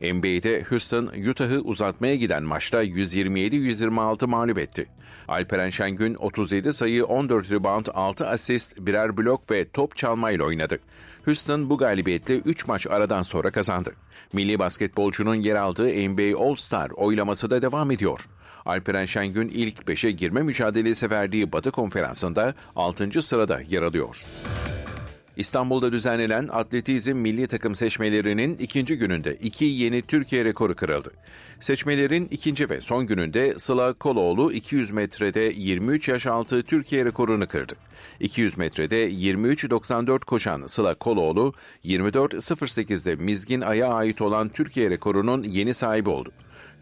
NBA'de Houston, Utah'ı uzatmaya giden maçta 127-126 mağlup etti. Alperen Şengün 37 sayı, 14 rebound, 6 asist, birer blok ve top çalmayla oynadı. Houston bu galibiyetle 3 maç aradan sonra kazandı. Milli basketbolcunun yer aldığı NBA All-Star oylaması da devam ediyor. Alperen Şengün ilk 5'e girme mücadelesi verdiği Batı Konferansı'nda 6. sırada yer alıyor. İstanbul'da düzenlenen atletizm milli takım seçmelerinin ikinci gününde iki yeni Türkiye rekoru kırıldı. Seçmelerin ikinci ve son gününde Sıla Koloğlu 200 metrede 23 yaş altı Türkiye rekorunu kırdı. 200 metrede 23.94 koşan Sıla Koloğlu 24.08'de Mizgin Ay'a ait olan Türkiye rekorunun yeni sahibi oldu.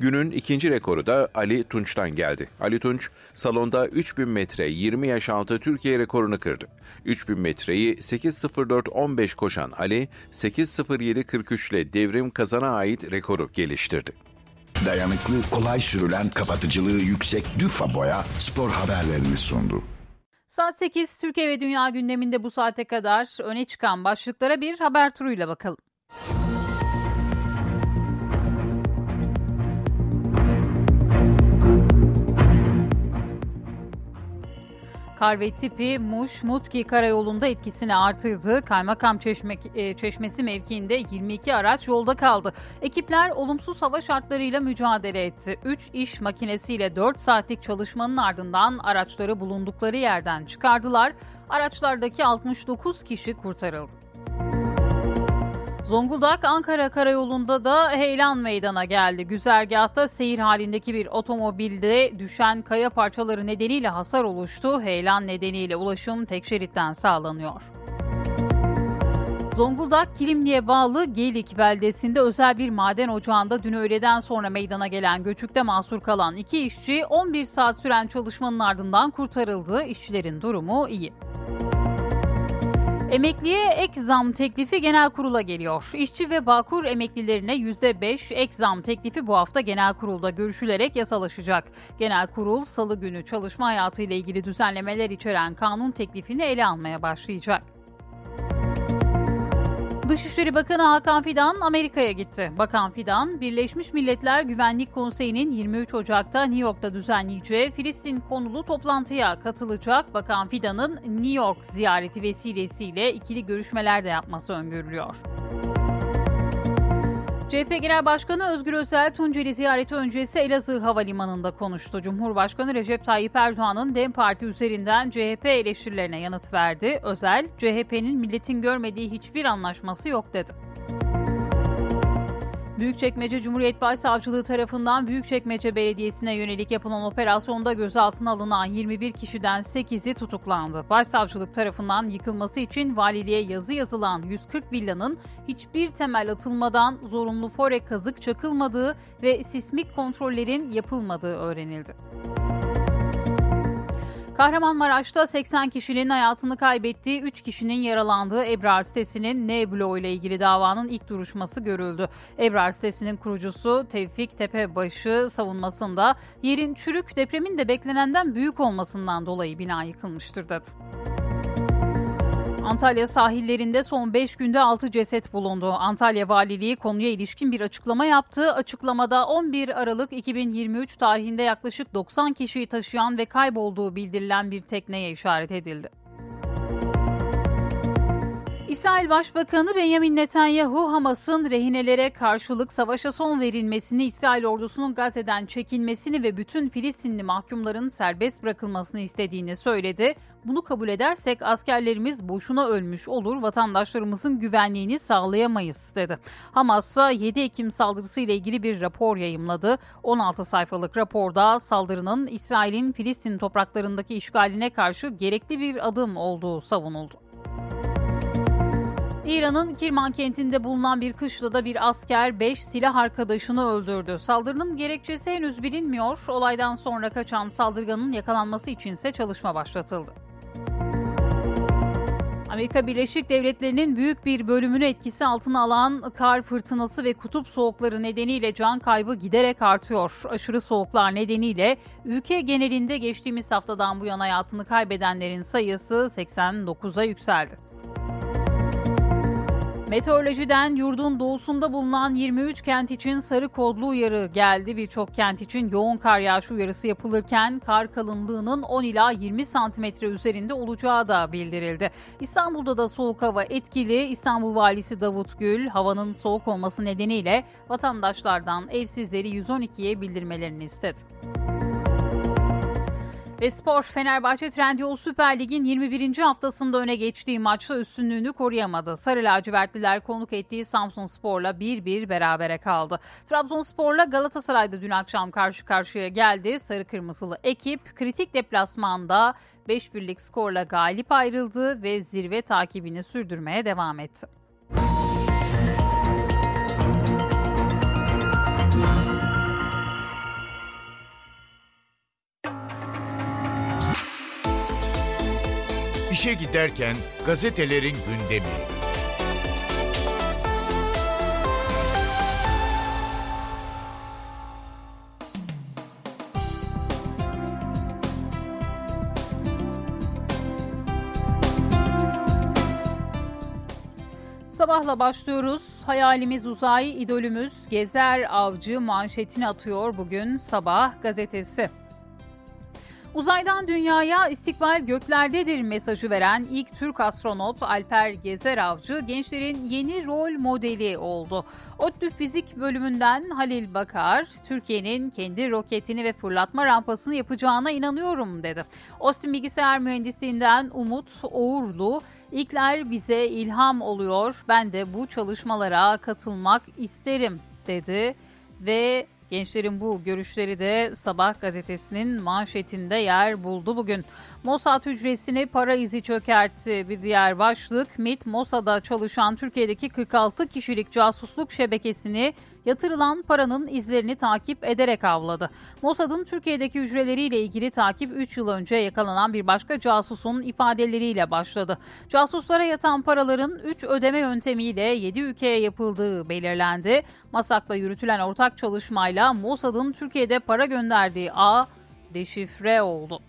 Günün ikinci rekoru da Ali Tunç'tan geldi. Ali Tunç, salonda 3000 metre 20 yaş altı Türkiye rekorunu kırdı. 3000 metreyi 8.04.15 koşan Ali, 8.07.43 ile devrim kazana ait rekoru geliştirdi. Dayanıklı, kolay sürülen, kapatıcılığı yüksek Düfa Boya spor haberlerini sundu. Saat 8 Türkiye ve Dünya gündeminde bu saate kadar öne çıkan başlıklara bir haber turuyla bakalım. Kar ve tipi Muş Mutki karayolunda etkisini artırdı. Kaymakam Çeşme, e, Çeşmesi mevkiinde 22 araç yolda kaldı. Ekipler olumsuz hava şartlarıyla mücadele etti. 3 iş makinesiyle 4 saatlik çalışmanın ardından araçları bulundukları yerden çıkardılar. Araçlardaki 69 kişi kurtarıldı. Zonguldak Ankara karayolunda da heyelan meydana geldi. Güzergahta seyir halindeki bir otomobilde düşen kaya parçaları nedeniyle hasar oluştu. Heyelan nedeniyle ulaşım tek şeritten sağlanıyor. Zonguldak Kilimli'ye bağlı Gelik beldesinde özel bir maden ocağında dün öğleden sonra meydana gelen göçükte mahsur kalan iki işçi 11 saat süren çalışmanın ardından kurtarıldı. İşçilerin durumu iyi. Emekliye ek zam teklifi genel kurula geliyor. İşçi ve Bağkur emeklilerine %5 ek zam teklifi bu hafta genel kurulda görüşülerek yasalaşacak. Genel kurul salı günü çalışma hayatı ile ilgili düzenlemeler içeren kanun teklifini ele almaya başlayacak. Dışişleri Bakanı Hakan Fidan Amerika'ya gitti. Bakan Fidan, Birleşmiş Milletler Güvenlik Konseyi'nin 23 Ocak'ta New York'ta düzenleyeceği Filistin konulu toplantıya katılacak. Bakan Fidan'ın New York ziyareti vesilesiyle ikili görüşmeler de yapması öngörülüyor. CHP Genel Başkanı Özgür Özel, Tunceli ziyareti öncesi Elazığ Havalimanı'nda konuştu. Cumhurbaşkanı Recep Tayyip Erdoğan'ın DEM Parti üzerinden CHP eleştirilerine yanıt verdi. Özel, CHP'nin milletin görmediği hiçbir anlaşması yok dedi. Büyükçekmece Cumhuriyet Başsavcılığı tarafından Büyükçekmece Belediyesi'ne yönelik yapılan operasyonda gözaltına alınan 21 kişiden 8'i tutuklandı. Başsavcılık tarafından yıkılması için valiliğe yazı yazılan 140 villanın hiçbir temel atılmadan zorunlu fore kazık çakılmadığı ve sismik kontrollerin yapılmadığı öğrenildi. Kahramanmaraş'ta 80 kişinin hayatını kaybettiği 3 kişinin yaralandığı Ebrar sitesinin Neblo ile ilgili davanın ilk duruşması görüldü. Ebrar sitesinin kurucusu Tevfik Tepebaşı savunmasında yerin çürük depremin de beklenenden büyük olmasından dolayı bina yıkılmıştır dedi. Antalya sahillerinde son 5 günde 6 ceset bulundu. Antalya Valiliği konuya ilişkin bir açıklama yaptı. Açıklamada 11 Aralık 2023 tarihinde yaklaşık 90 kişiyi taşıyan ve kaybolduğu bildirilen bir tekneye işaret edildi. İsrail Başbakanı Benjamin Netanyahu, Hamas'ın rehinelere karşılık savaşa son verilmesini, İsrail ordusunun Gazze'den çekilmesini ve bütün Filistinli mahkumların serbest bırakılmasını istediğini söyledi. Bunu kabul edersek askerlerimiz boşuna ölmüş olur, vatandaşlarımızın güvenliğini sağlayamayız dedi. Hamas ise 7 Ekim saldırısı ile ilgili bir rapor yayımladı. 16 sayfalık raporda saldırının İsrail'in Filistin topraklarındaki işgaline karşı gerekli bir adım olduğu savunuldu. İran'ın Kirman kentinde bulunan bir kışlada bir asker 5 silah arkadaşını öldürdü. Saldırının gerekçesi henüz bilinmiyor. Olaydan sonra kaçan saldırganın yakalanması içinse çalışma başlatıldı. Amerika Birleşik Devletleri'nin büyük bir bölümünü etkisi altına alan kar fırtınası ve kutup soğukları nedeniyle can kaybı giderek artıyor. Aşırı soğuklar nedeniyle ülke genelinde geçtiğimiz haftadan bu yana hayatını kaybedenlerin sayısı 89'a yükseldi. Meteorolojiden yurdun doğusunda bulunan 23 kent için sarı kodlu uyarı geldi. Birçok kent için yoğun kar yağışı uyarısı yapılırken kar kalınlığının 10 ila 20 santimetre üzerinde olacağı da bildirildi. İstanbul'da da soğuk hava etkili. İstanbul Valisi Davut Gül havanın soğuk olması nedeniyle vatandaşlardan evsizleri 112'ye bildirmelerini istedi. Ve spor Fenerbahçe Trendyol Süper Lig'in 21. haftasında öne geçtiği maçta üstünlüğünü koruyamadı. Sarı lacivertliler konuk ettiği Samsun Spor'la 1-1 berabere kaldı. Trabzonspor'la Galatasaray'da dün akşam karşı karşıya geldi. Sarı kırmızılı ekip kritik deplasmanda 5-1'lik skorla galip ayrıldı ve zirve takibini sürdürmeye devam etti. İşe giderken gazetelerin gündemi. Sabahla başlıyoruz. Hayalimiz uzay, idolümüz Gezer Avcı manşetini atıyor bugün Sabah gazetesi. Uzaydan dünyaya istikbal göklerdedir mesajı veren ilk Türk astronot Alper Gezer Avcı gençlerin yeni rol modeli oldu. ODTÜ Fizik bölümünden Halil Bakar, Türkiye'nin kendi roketini ve fırlatma rampasını yapacağına inanıyorum dedi. Austin Bilgisayar Mühendisliğinden Umut Oğurlu, İlkler bize ilham oluyor. Ben de bu çalışmalara katılmak isterim dedi ve Gençlerin bu görüşleri de Sabah gazetesinin manşetinde yer buldu bugün. Mossad hücresini para izi çökertti. Bir diğer başlık MIT Mossad'a çalışan Türkiye'deki 46 kişilik casusluk şebekesini yatırılan paranın izlerini takip ederek avladı. Mossad'ın Türkiye'deki hücreleriyle ilgili takip 3 yıl önce yakalanan bir başka casusun ifadeleriyle başladı. Casuslara yatan paraların 3 ödeme yöntemiyle 7 ülkeye yapıldığı belirlendi. Masak'la yürütülen ortak çalışmayla Mossad'ın Türkiye'de para gönderdiği ağ deşifre oldu.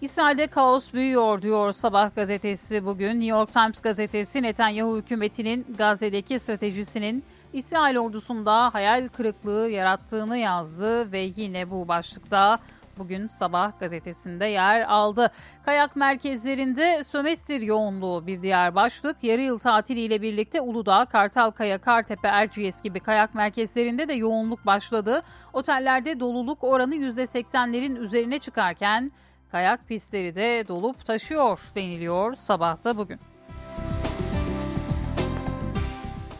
İsrail'de kaos büyüyor diyor Sabah gazetesi bugün. New York Times gazetesi Netanyahu hükümetinin Gazze'deki stratejisinin İsrail ordusunda hayal kırıklığı yarattığını yazdı ve yine bu başlıkta bugün Sabah gazetesinde yer aldı. Kayak merkezlerinde sömestr yoğunluğu bir diğer başlık. Yarı yıl tatiliyle birlikte Uludağ, Kartalkaya, Kartepe, Erciyes gibi kayak merkezlerinde de yoğunluk başladı. Otellerde doluluk oranı %80'lerin üzerine çıkarken kayak pistleri de dolup taşıyor deniliyor sabahta bugün.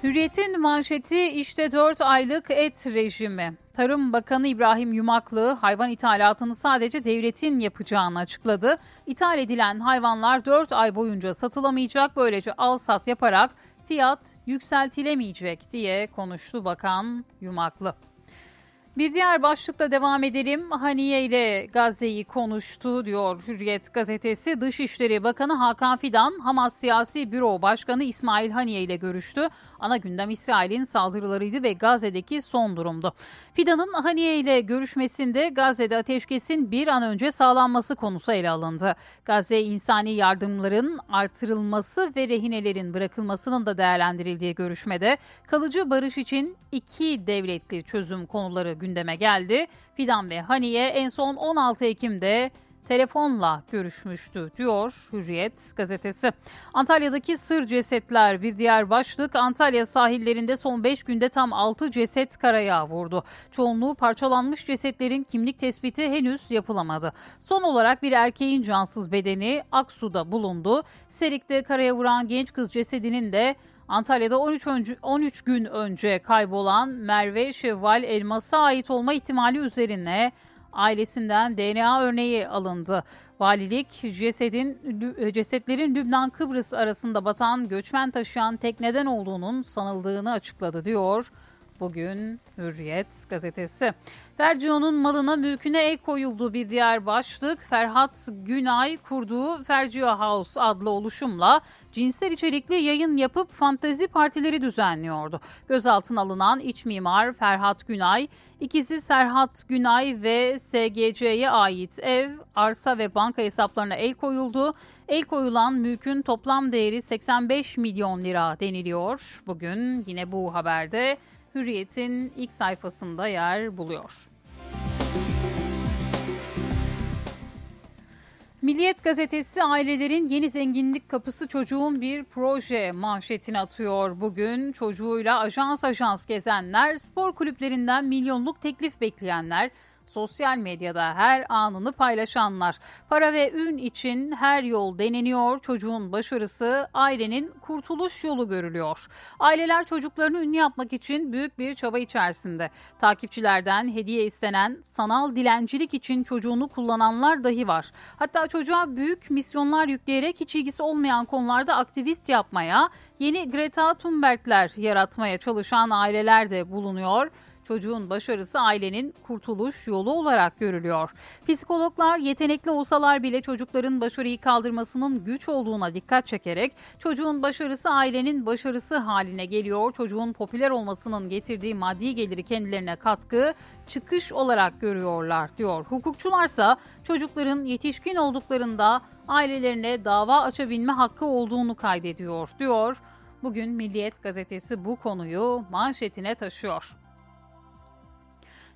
Hürriyet'in manşeti işte 4 aylık et rejimi. Tarım Bakanı İbrahim Yumaklı hayvan ithalatını sadece devletin yapacağını açıkladı. İthal edilen hayvanlar 4 ay boyunca satılamayacak böylece al sat yaparak fiyat yükseltilemeyecek diye konuştu Bakan Yumaklı. Bir diğer başlıkla devam edelim. Haniye ile Gazze'yi konuştu diyor Hürriyet gazetesi. Dışişleri Bakanı Hakan Fidan, Hamas Siyasi Büro Başkanı İsmail Haniye ile görüştü. Ana gündem İsrail'in saldırılarıydı ve Gazze'deki son durumdu. Fidan'ın Haniye ile görüşmesinde Gazze'de ateşkesin bir an önce sağlanması konusu ele alındı. Gazze insani yardımların artırılması ve rehinelerin bırakılmasının da değerlendirildiği görüşmede kalıcı barış için iki devletli çözüm konuları gündeme geldi. Fidan ve Haniye en son 16 Ekim'de telefonla görüşmüştü diyor Hürriyet gazetesi. Antalya'daki sır cesetler bir diğer başlık. Antalya sahillerinde son 5 günde tam 6 ceset karaya vurdu. Çoğunluğu parçalanmış cesetlerin kimlik tespiti henüz yapılamadı. Son olarak bir erkeğin cansız bedeni Aksu'da bulundu. Serik'te karaya vuran genç kız cesedinin de Antalya'da 13, önce, 13 gün önce kaybolan Merve Şevval Elmas'a ait olma ihtimali üzerine ailesinden DNA örneği alındı. Valilik cesedin cesetlerin Lübnan Kıbrıs arasında batan göçmen taşıyan tekneden olduğunun sanıldığını açıkladı diyor. Bugün Hürriyet gazetesi. Fercion'un malına mülküne el koyulduğu bir diğer başlık Ferhat Günay kurduğu Fercio House adlı oluşumla cinsel içerikli yayın yapıp fantezi partileri düzenliyordu. Gözaltına alınan iç mimar Ferhat Günay, ikizi Serhat Günay ve SGC'ye ait ev, arsa ve banka hesaplarına el koyuldu. El koyulan mülkün toplam değeri 85 milyon lira deniliyor. Bugün yine bu haberde Hürriyet'in ilk sayfasında yer buluyor. Milliyet gazetesi ailelerin yeni zenginlik kapısı çocuğun bir proje manşetini atıyor bugün. Çocuğuyla ajans ajans gezenler, spor kulüplerinden milyonluk teklif bekleyenler, sosyal medyada her anını paylaşanlar. Para ve ün için her yol deneniyor. Çocuğun başarısı ailenin kurtuluş yolu görülüyor. Aileler çocuklarını ünlü yapmak için büyük bir çaba içerisinde. Takipçilerden hediye istenen sanal dilencilik için çocuğunu kullananlar dahi var. Hatta çocuğa büyük misyonlar yükleyerek hiç ilgisi olmayan konularda aktivist yapmaya, yeni Greta Thunberg'ler yaratmaya çalışan aileler de bulunuyor. Çocuğun başarısı ailenin kurtuluş yolu olarak görülüyor. Psikologlar yetenekli olsalar bile çocukların başarıyı kaldırmasının güç olduğuna dikkat çekerek çocuğun başarısı ailenin başarısı haline geliyor. Çocuğun popüler olmasının getirdiği maddi geliri kendilerine katkı, çıkış olarak görüyorlar diyor. Hukukçularsa çocukların yetişkin olduklarında ailelerine dava açabilme hakkı olduğunu kaydediyor diyor. Bugün Milliyet gazetesi bu konuyu manşetine taşıyor.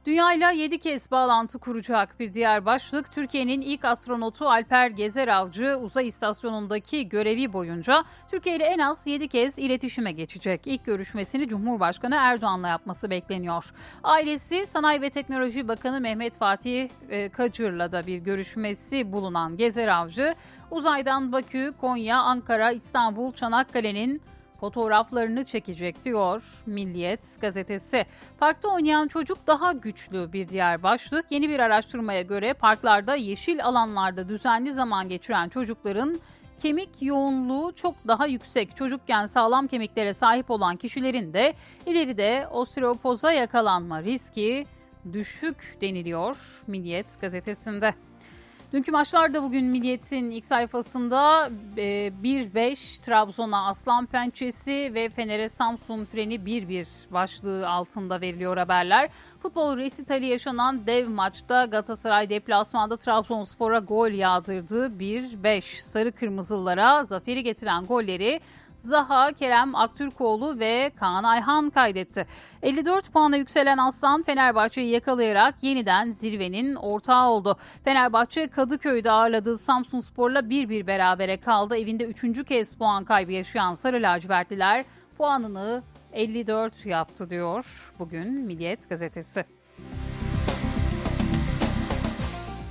Dünya ile 7 kez bağlantı kuracak bir diğer başlık Türkiye'nin ilk astronotu Alper Gezer Avcı uzay istasyonundaki görevi boyunca Türkiye ile en az 7 kez iletişime geçecek. İlk görüşmesini Cumhurbaşkanı Erdoğan'la yapması bekleniyor. Ailesi Sanayi ve Teknoloji Bakanı Mehmet Fatih e, Kacır'la da bir görüşmesi bulunan Gezer Avcı uzaydan Bakü, Konya, Ankara, İstanbul, Çanakkale'nin fotoğraflarını çekecek diyor Milliyet gazetesi. Parkta oynayan çocuk daha güçlü bir diğer başlık. Yeni bir araştırmaya göre parklarda yeşil alanlarda düzenli zaman geçiren çocukların kemik yoğunluğu çok daha yüksek. Çocukken sağlam kemiklere sahip olan kişilerin de ileride osteoporoza yakalanma riski düşük deniliyor Milliyet gazetesinde. Dünkü maçlarda bugün Milliyet'in ilk sayfasında 1-5 e, Trabzon'a Aslan Pençesi ve Fener'e Samsun Freni 1-1 başlığı altında veriliyor haberler. Futbol resitali yaşanan dev maçta Galatasaray deplasmanda Trabzonspor'a gol yağdırdı. 1-5 Sarı Kırmızılılara zaferi getiren golleri Zaha, Kerem Aktürkoğlu ve Kaan Ayhan kaydetti. 54 puana yükselen Aslan Fenerbahçe'yi yakalayarak yeniden zirvenin ortağı oldu. Fenerbahçe Kadıköy'de ağırladığı Samsun Spor'la 1-1 berabere kaldı. Evinde 3. kez puan kaybı yaşayan Sarı Lacivertliler puanını 54 yaptı diyor bugün Milliyet gazetesi.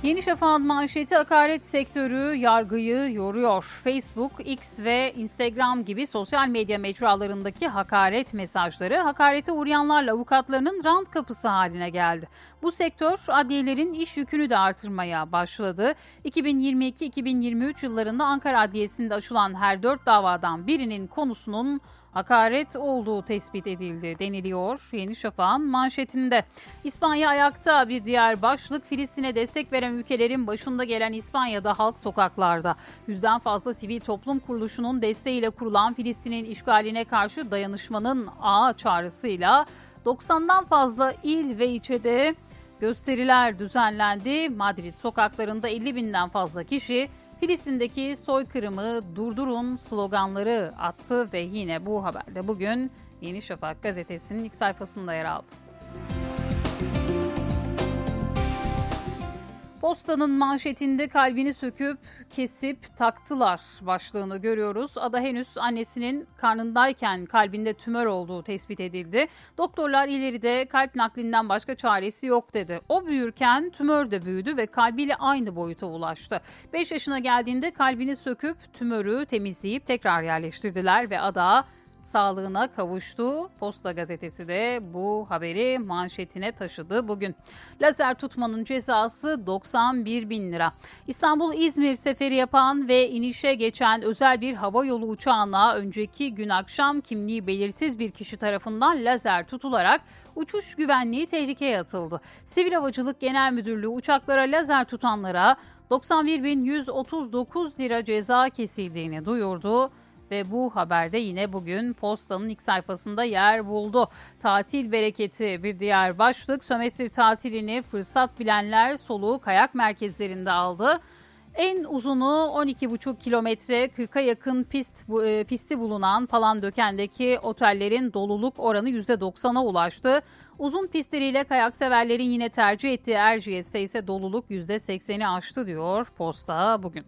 Yeni Şafak'ın manşeti hakaret sektörü yargıyı yoruyor. Facebook, X ve Instagram gibi sosyal medya mecralarındaki hakaret mesajları hakarete uğrayanlarla avukatlarının rant kapısı haline geldi. Bu sektör adliyelerin iş yükünü de artırmaya başladı. 2022-2023 yıllarında Ankara Adliyesi'nde açılan her dört davadan birinin konusunun hakaret olduğu tespit edildi deniliyor Yeni Şafak'ın manşetinde. İspanya ayakta bir diğer başlık Filistin'e destek veren ülkelerin başında gelen İspanya'da halk sokaklarda. Yüzden fazla sivil toplum kuruluşunun desteğiyle kurulan Filistin'in işgaline karşı dayanışmanın ağa çağrısıyla 90'dan fazla il ve ilçede gösteriler düzenlendi. Madrid sokaklarında 50 binden fazla kişi Filistin'deki soykırımı durdurun sloganları attı ve yine bu haberde bugün Yeni Şafak gazetesinin ilk sayfasında yer aldı. Postanın manşetinde kalbini söküp kesip taktılar başlığını görüyoruz. Ada henüz annesinin karnındayken kalbinde tümör olduğu tespit edildi. Doktorlar ileride kalp naklinden başka çaresi yok dedi. O büyürken tümör de büyüdü ve kalbiyle aynı boyuta ulaştı. 5 yaşına geldiğinde kalbini söküp tümörü temizleyip tekrar yerleştirdiler ve Ada sağlığına kavuştu. Posta gazetesi de bu haberi manşetine taşıdı bugün. Lazer tutmanın cezası 91 bin lira. İstanbul-İzmir seferi yapan ve inişe geçen özel bir hava yolu uçağına önceki gün akşam kimliği belirsiz bir kişi tarafından lazer tutularak uçuş güvenliği tehlikeye atıldı. Sivil Havacılık Genel Müdürlüğü uçaklara lazer tutanlara 91.139 lira ceza kesildiğini duyurdu ve bu haberde yine bugün postanın ilk sayfasında yer buldu. Tatil bereketi bir diğer başlık. Sömestr tatilini fırsat bilenler soluğu kayak merkezlerinde aldı. En uzunu 12,5 kilometre 40'a yakın pist e, pisti bulunan Palandöken'deki otellerin doluluk oranı %90'a ulaştı. Uzun pistleriyle kayak severlerin yine tercih ettiği Erciyes'te ise doluluk %80'i aştı diyor posta bugün.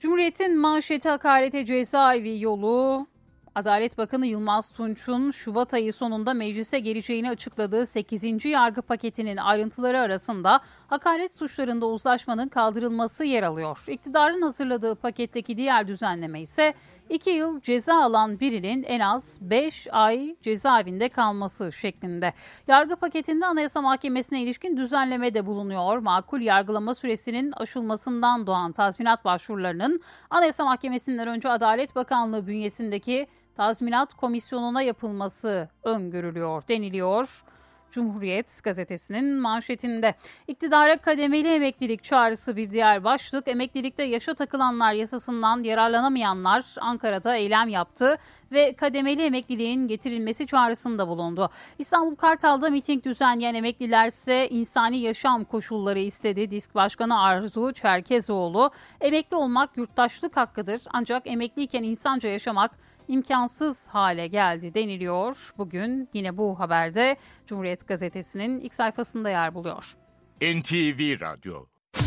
Cumhuriyet'in manşeti hakarete cezaevi yolu Adalet Bakanı Yılmaz Tunç'un Şubat ayı sonunda meclise geleceğini açıkladığı 8. yargı paketinin ayrıntıları arasında hakaret suçlarında uzlaşmanın kaldırılması yer alıyor. İktidarın hazırladığı paketteki diğer düzenleme ise 2 yıl ceza alan birinin en az 5 ay cezaevinde kalması şeklinde. Yargı paketinde Anayasa Mahkemesi'ne ilişkin düzenleme de bulunuyor. Makul yargılama süresinin aşılmasından doğan tazminat başvurularının Anayasa Mahkemesi'nden önce Adalet Bakanlığı bünyesindeki tazminat komisyonuna yapılması öngörülüyor deniliyor. Cumhuriyet gazetesinin manşetinde. İktidara kademeli emeklilik çağrısı bir diğer başlık. Emeklilikte yaşa takılanlar yasasından yararlanamayanlar Ankara'da eylem yaptı ve kademeli emekliliğin getirilmesi çağrısında bulundu. İstanbul Kartal'da miting düzenleyen emekliler ise insani yaşam koşulları istedi. Disk Başkanı Arzu Çerkezoğlu, emekli olmak yurttaşlık hakkıdır ancak emekliyken insanca yaşamak imkansız hale geldi deniliyor. Bugün yine bu haberde Cumhuriyet Gazetesi'nin ilk sayfasında yer buluyor. NTV Radyo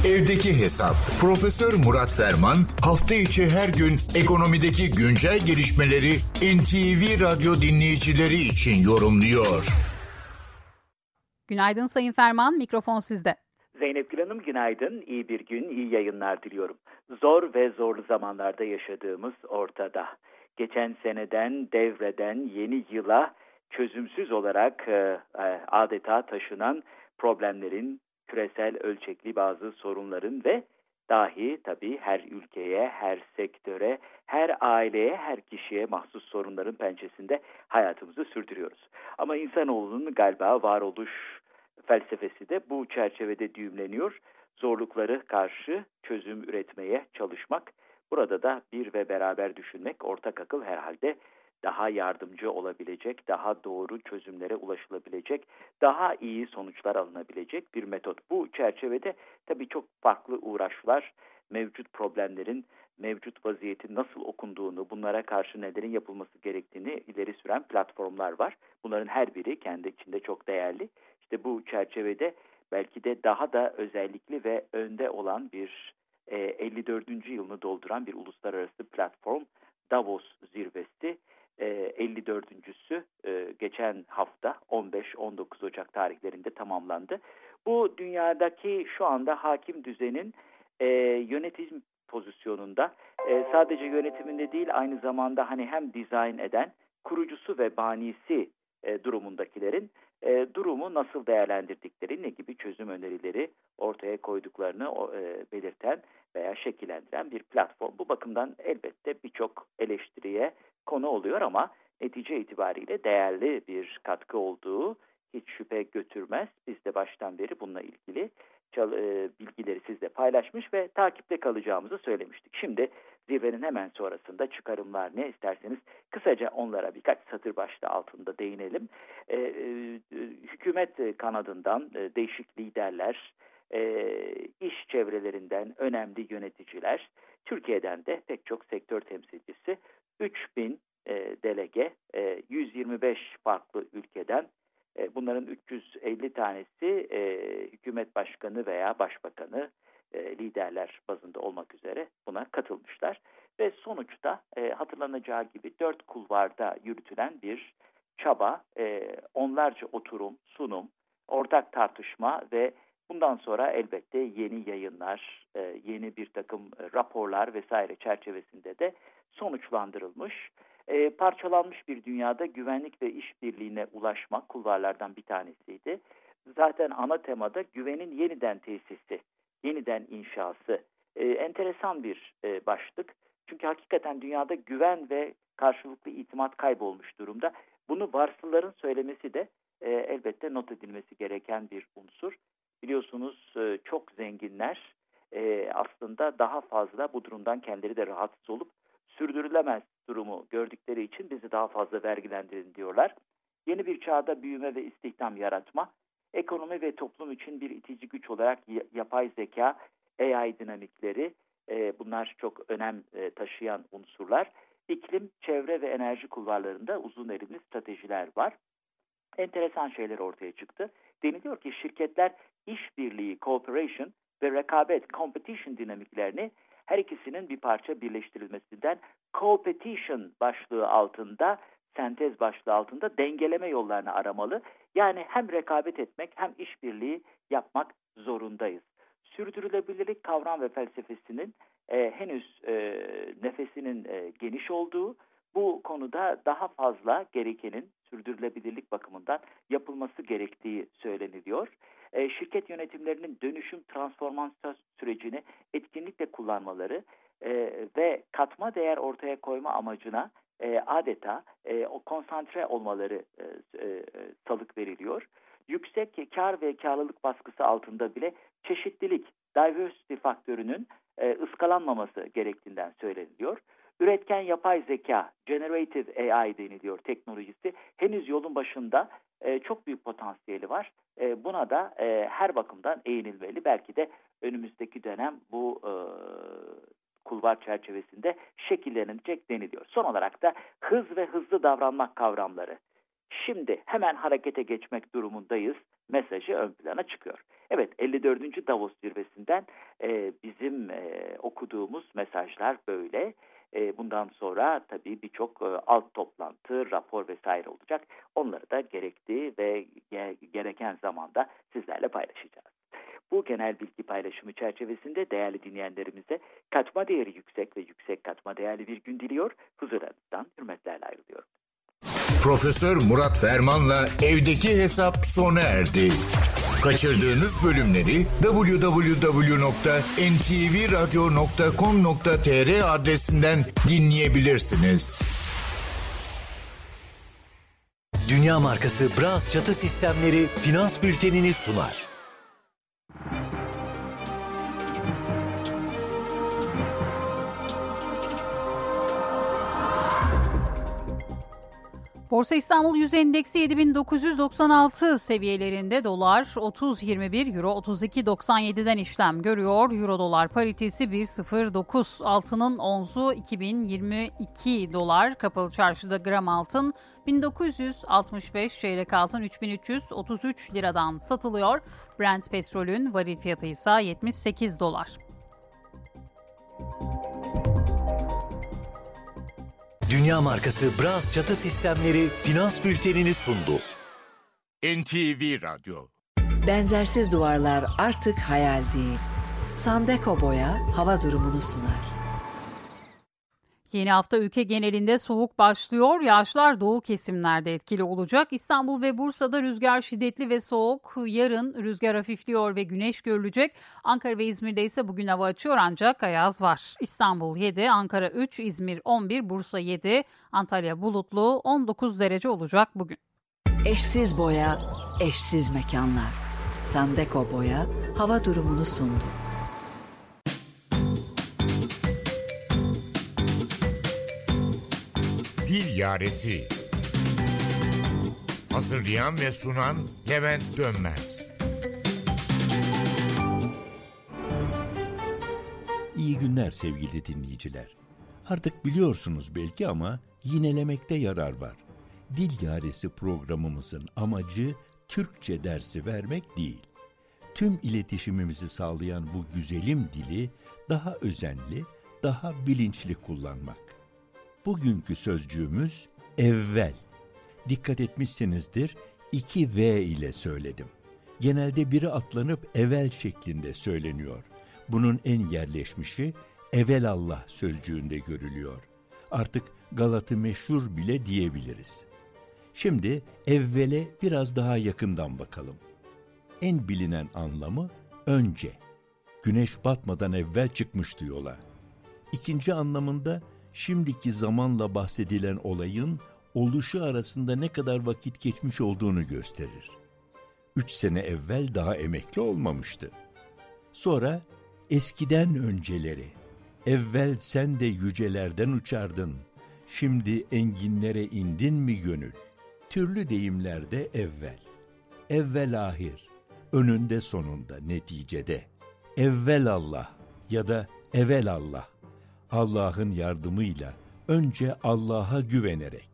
Evdeki Hesap Profesör Murat Ferman hafta içi her gün ekonomideki güncel gelişmeleri NTV Radyo dinleyicileri için yorumluyor. Günaydın Sayın Ferman, mikrofon sizde. Zeynep Gül Hanım günaydın, iyi bir gün, iyi yayınlar diliyorum. Zor ve zorlu zamanlarda yaşadığımız ortada geçen seneden devreden yeni yıla çözümsüz olarak e, e, adeta taşınan problemlerin, küresel ölçekli bazı sorunların ve Dahi tabii her ülkeye, her sektöre, her aileye, her kişiye mahsus sorunların pençesinde hayatımızı sürdürüyoruz. Ama insanoğlunun galiba varoluş felsefesi de bu çerçevede düğümleniyor. Zorlukları karşı çözüm üretmeye çalışmak. Burada da bir ve beraber düşünmek, ortak akıl herhalde daha yardımcı olabilecek, daha doğru çözümlere ulaşılabilecek, daha iyi sonuçlar alınabilecek bir metot. Bu çerçevede tabii çok farklı uğraşlar, mevcut problemlerin, mevcut vaziyetin nasıl okunduğunu, bunlara karşı nelerin yapılması gerektiğini ileri süren platformlar var. Bunların her biri kendi içinde çok değerli. İşte bu çerçevede belki de daha da özellikli ve önde olan bir e, 54. yılını dolduran bir uluslararası platform Davos zirvesi. 54.sü e, e, geçen hafta 15-19 Ocak tarihlerinde tamamlandı. Bu dünyadaki şu anda hakim düzenin e, yönetim pozisyonunda sadece yönetiminde değil aynı zamanda hani hem dizayn eden kurucusu ve banisi durumundakilerin durumu nasıl değerlendirdikleri ne gibi çözüm önerileri ortaya koyduklarını belirten veya şekillendiren bir platform. Bu bakımdan elbette birçok eleştiriye konu oluyor ama netice itibariyle değerli bir katkı olduğu hiç şüphe götürmez. Biz de baştan beri bununla ilgili e, bilgileri sizle paylaşmış ve takipte kalacağımızı söylemiştik. Şimdi zirvenin hemen sonrasında çıkarımlar ne isterseniz kısaca onlara birkaç satır başta altında değinelim. E, e, hükümet kanadından e, değişik liderler, e, iş çevrelerinden önemli yöneticiler, Türkiye'den de pek çok sektör temsilcisi 3000 e, delege, e, 125 farklı ülkeden e, bunların 350 tanesi e, hükümet başkanı veya başbakanı e, liderler bazında olmak üzere buna katılmışlar. Ve sonuçta e, hatırlanacağı gibi dört kulvarda yürütülen bir çaba, e, onlarca oturum, sunum, ortak tartışma ve bundan sonra elbette yeni yayınlar, yeni bir takım raporlar vesaire çerçevesinde de sonuçlandırılmış. E, parçalanmış bir dünyada güvenlik ve işbirliğine ulaşmak kulvarlardan bir tanesiydi. Zaten ana temada güvenin yeniden tesisi, yeniden inşası. E, enteresan bir e, başlık. Çünkü hakikaten dünyada güven ve karşılıklı itimat kaybolmuş durumda. Bunu varsıların söylemesi de e, elbette not edilmesi gereken bir unsur. Biliyorsunuz e, çok zenginler e, aslında daha fazla bu durumdan kendileri de rahatsız olup sürdürülemez durumu gördükleri için bizi daha fazla vergilendirin diyorlar. Yeni bir çağda büyüme ve istihdam yaratma, ekonomi ve toplum için bir itici güç olarak yapay zeka, AI dinamikleri, e, bunlar çok önem e, taşıyan unsurlar. İklim, çevre ve enerji kulvarlarında uzun erimli stratejiler var. Enteresan şeyler ortaya çıktı. Deniliyor ki şirketler işbirliği, cooperation ve rekabet, competition dinamiklerini her ikisinin bir parça birleştirilmesinden competition başlığı altında, sentez başlığı altında dengeleme yollarını aramalı. Yani hem rekabet etmek hem işbirliği yapmak zorundayız. Sürdürülebilirlik kavram ve felsefesinin e, henüz e, nefesinin e, geniş olduğu, bu konuda daha fazla gerekenin sürdürülebilirlik bakımından yapılması gerektiği söyleniliyor. E, şirket yönetimlerinin dönüşüm transformasyon sürecini etkinlikle kullanmaları e, ve katma değer ortaya koyma amacına e, adeta e, o konsantre olmaları e, e, salık veriliyor. Yüksek kar ve karlılık baskısı altında bile çeşitlilik, diversity faktörünün e, ıskalanmaması gerektiğinden söyleniliyor. Üretken yapay zeka, generative AI deniliyor teknolojisi henüz yolun başında e, çok büyük potansiyeli var. E, buna da e, her bakımdan eğinilmeli. Belki de önümüzdeki dönem bu e, kulvar çerçevesinde şekillenilecek deniliyor. Son olarak da hız ve hızlı davranmak kavramları. Şimdi hemen harekete geçmek durumundayız mesajı ön plana çıkıyor. Evet 54. Davos zirvesinden e, bizim e, okuduğumuz mesajlar böyle. E, bundan sonra tabii birçok e, alt toplantı, rapor vesaire olacak. Onları da gerektiği ve gereken zamanda sizlerle paylaşacağız. Bu genel bilgi paylaşımı çerçevesinde değerli dinleyenlerimize katma değeri yüksek ve yüksek katma değerli bir gün diliyor. Huzurlarınızdan hürmetlerle ayrılıyorum. Profesör Murat Ferman'la evdeki hesap sona erdi. Kaçırdığınız bölümleri www.ntvradio.com.tr adresinden dinleyebilirsiniz. Dünya markası Bras çatı sistemleri finans bültenini sunar. Thank you. Borsa İstanbul Yüz Endeksi 7996 seviyelerinde dolar 30.21 euro 32.97'den işlem görüyor. Euro dolar paritesi 1.09 altının onzu 2022 dolar kapalı çarşıda gram altın 1965 çeyrek altın 3333 liradan satılıyor. Brent petrolün varil fiyatı ise 78 dolar. Dünya markası Bras çatı sistemleri finans bültenini sundu. NTV Radyo Benzersiz duvarlar artık hayal değil. Sandeko Boya hava durumunu sunar. Yeni hafta ülke genelinde soğuk başlıyor. Yağışlar doğu kesimlerde etkili olacak. İstanbul ve Bursa'da rüzgar şiddetli ve soğuk. Yarın rüzgar hafifliyor ve güneş görülecek. Ankara ve İzmir'de ise bugün hava açıyor ancak ayaz var. İstanbul 7, Ankara 3, İzmir 11, Bursa 7, Antalya bulutlu 19 derece olacak bugün. Eşsiz boya, eşsiz mekanlar. Sandeko Boya hava durumunu sundu. Dil Yaresi Hazırlayan ve sunan Levent Dönmez İyi günler sevgili dinleyiciler. Artık biliyorsunuz belki ama yinelemekte yarar var. Dil Yaresi programımızın amacı Türkçe dersi vermek değil. Tüm iletişimimizi sağlayan bu güzelim dili daha özenli, daha bilinçli kullanmak. Bugünkü sözcüğümüz evvel. Dikkat etmişsinizdir, iki V ile söyledim. Genelde biri atlanıp evvel şeklinde söyleniyor. Bunun en yerleşmişi evelallah sözcüğünde görülüyor. Artık Galatı meşhur bile diyebiliriz. Şimdi evvele biraz daha yakından bakalım. En bilinen anlamı önce. Güneş batmadan evvel çıkmıştı yola. İkinci anlamında şimdiki zamanla bahsedilen olayın oluşu arasında ne kadar vakit geçmiş olduğunu gösterir. Üç sene evvel daha emekli olmamıştı. Sonra eskiden önceleri, evvel sen de yücelerden uçardın, şimdi enginlere indin mi gönül? Türlü deyimlerde evvel, evvel ahir, önünde sonunda neticede, evvel Allah ya da evel Allah, Allah'ın yardımıyla önce Allah'a güvenerek,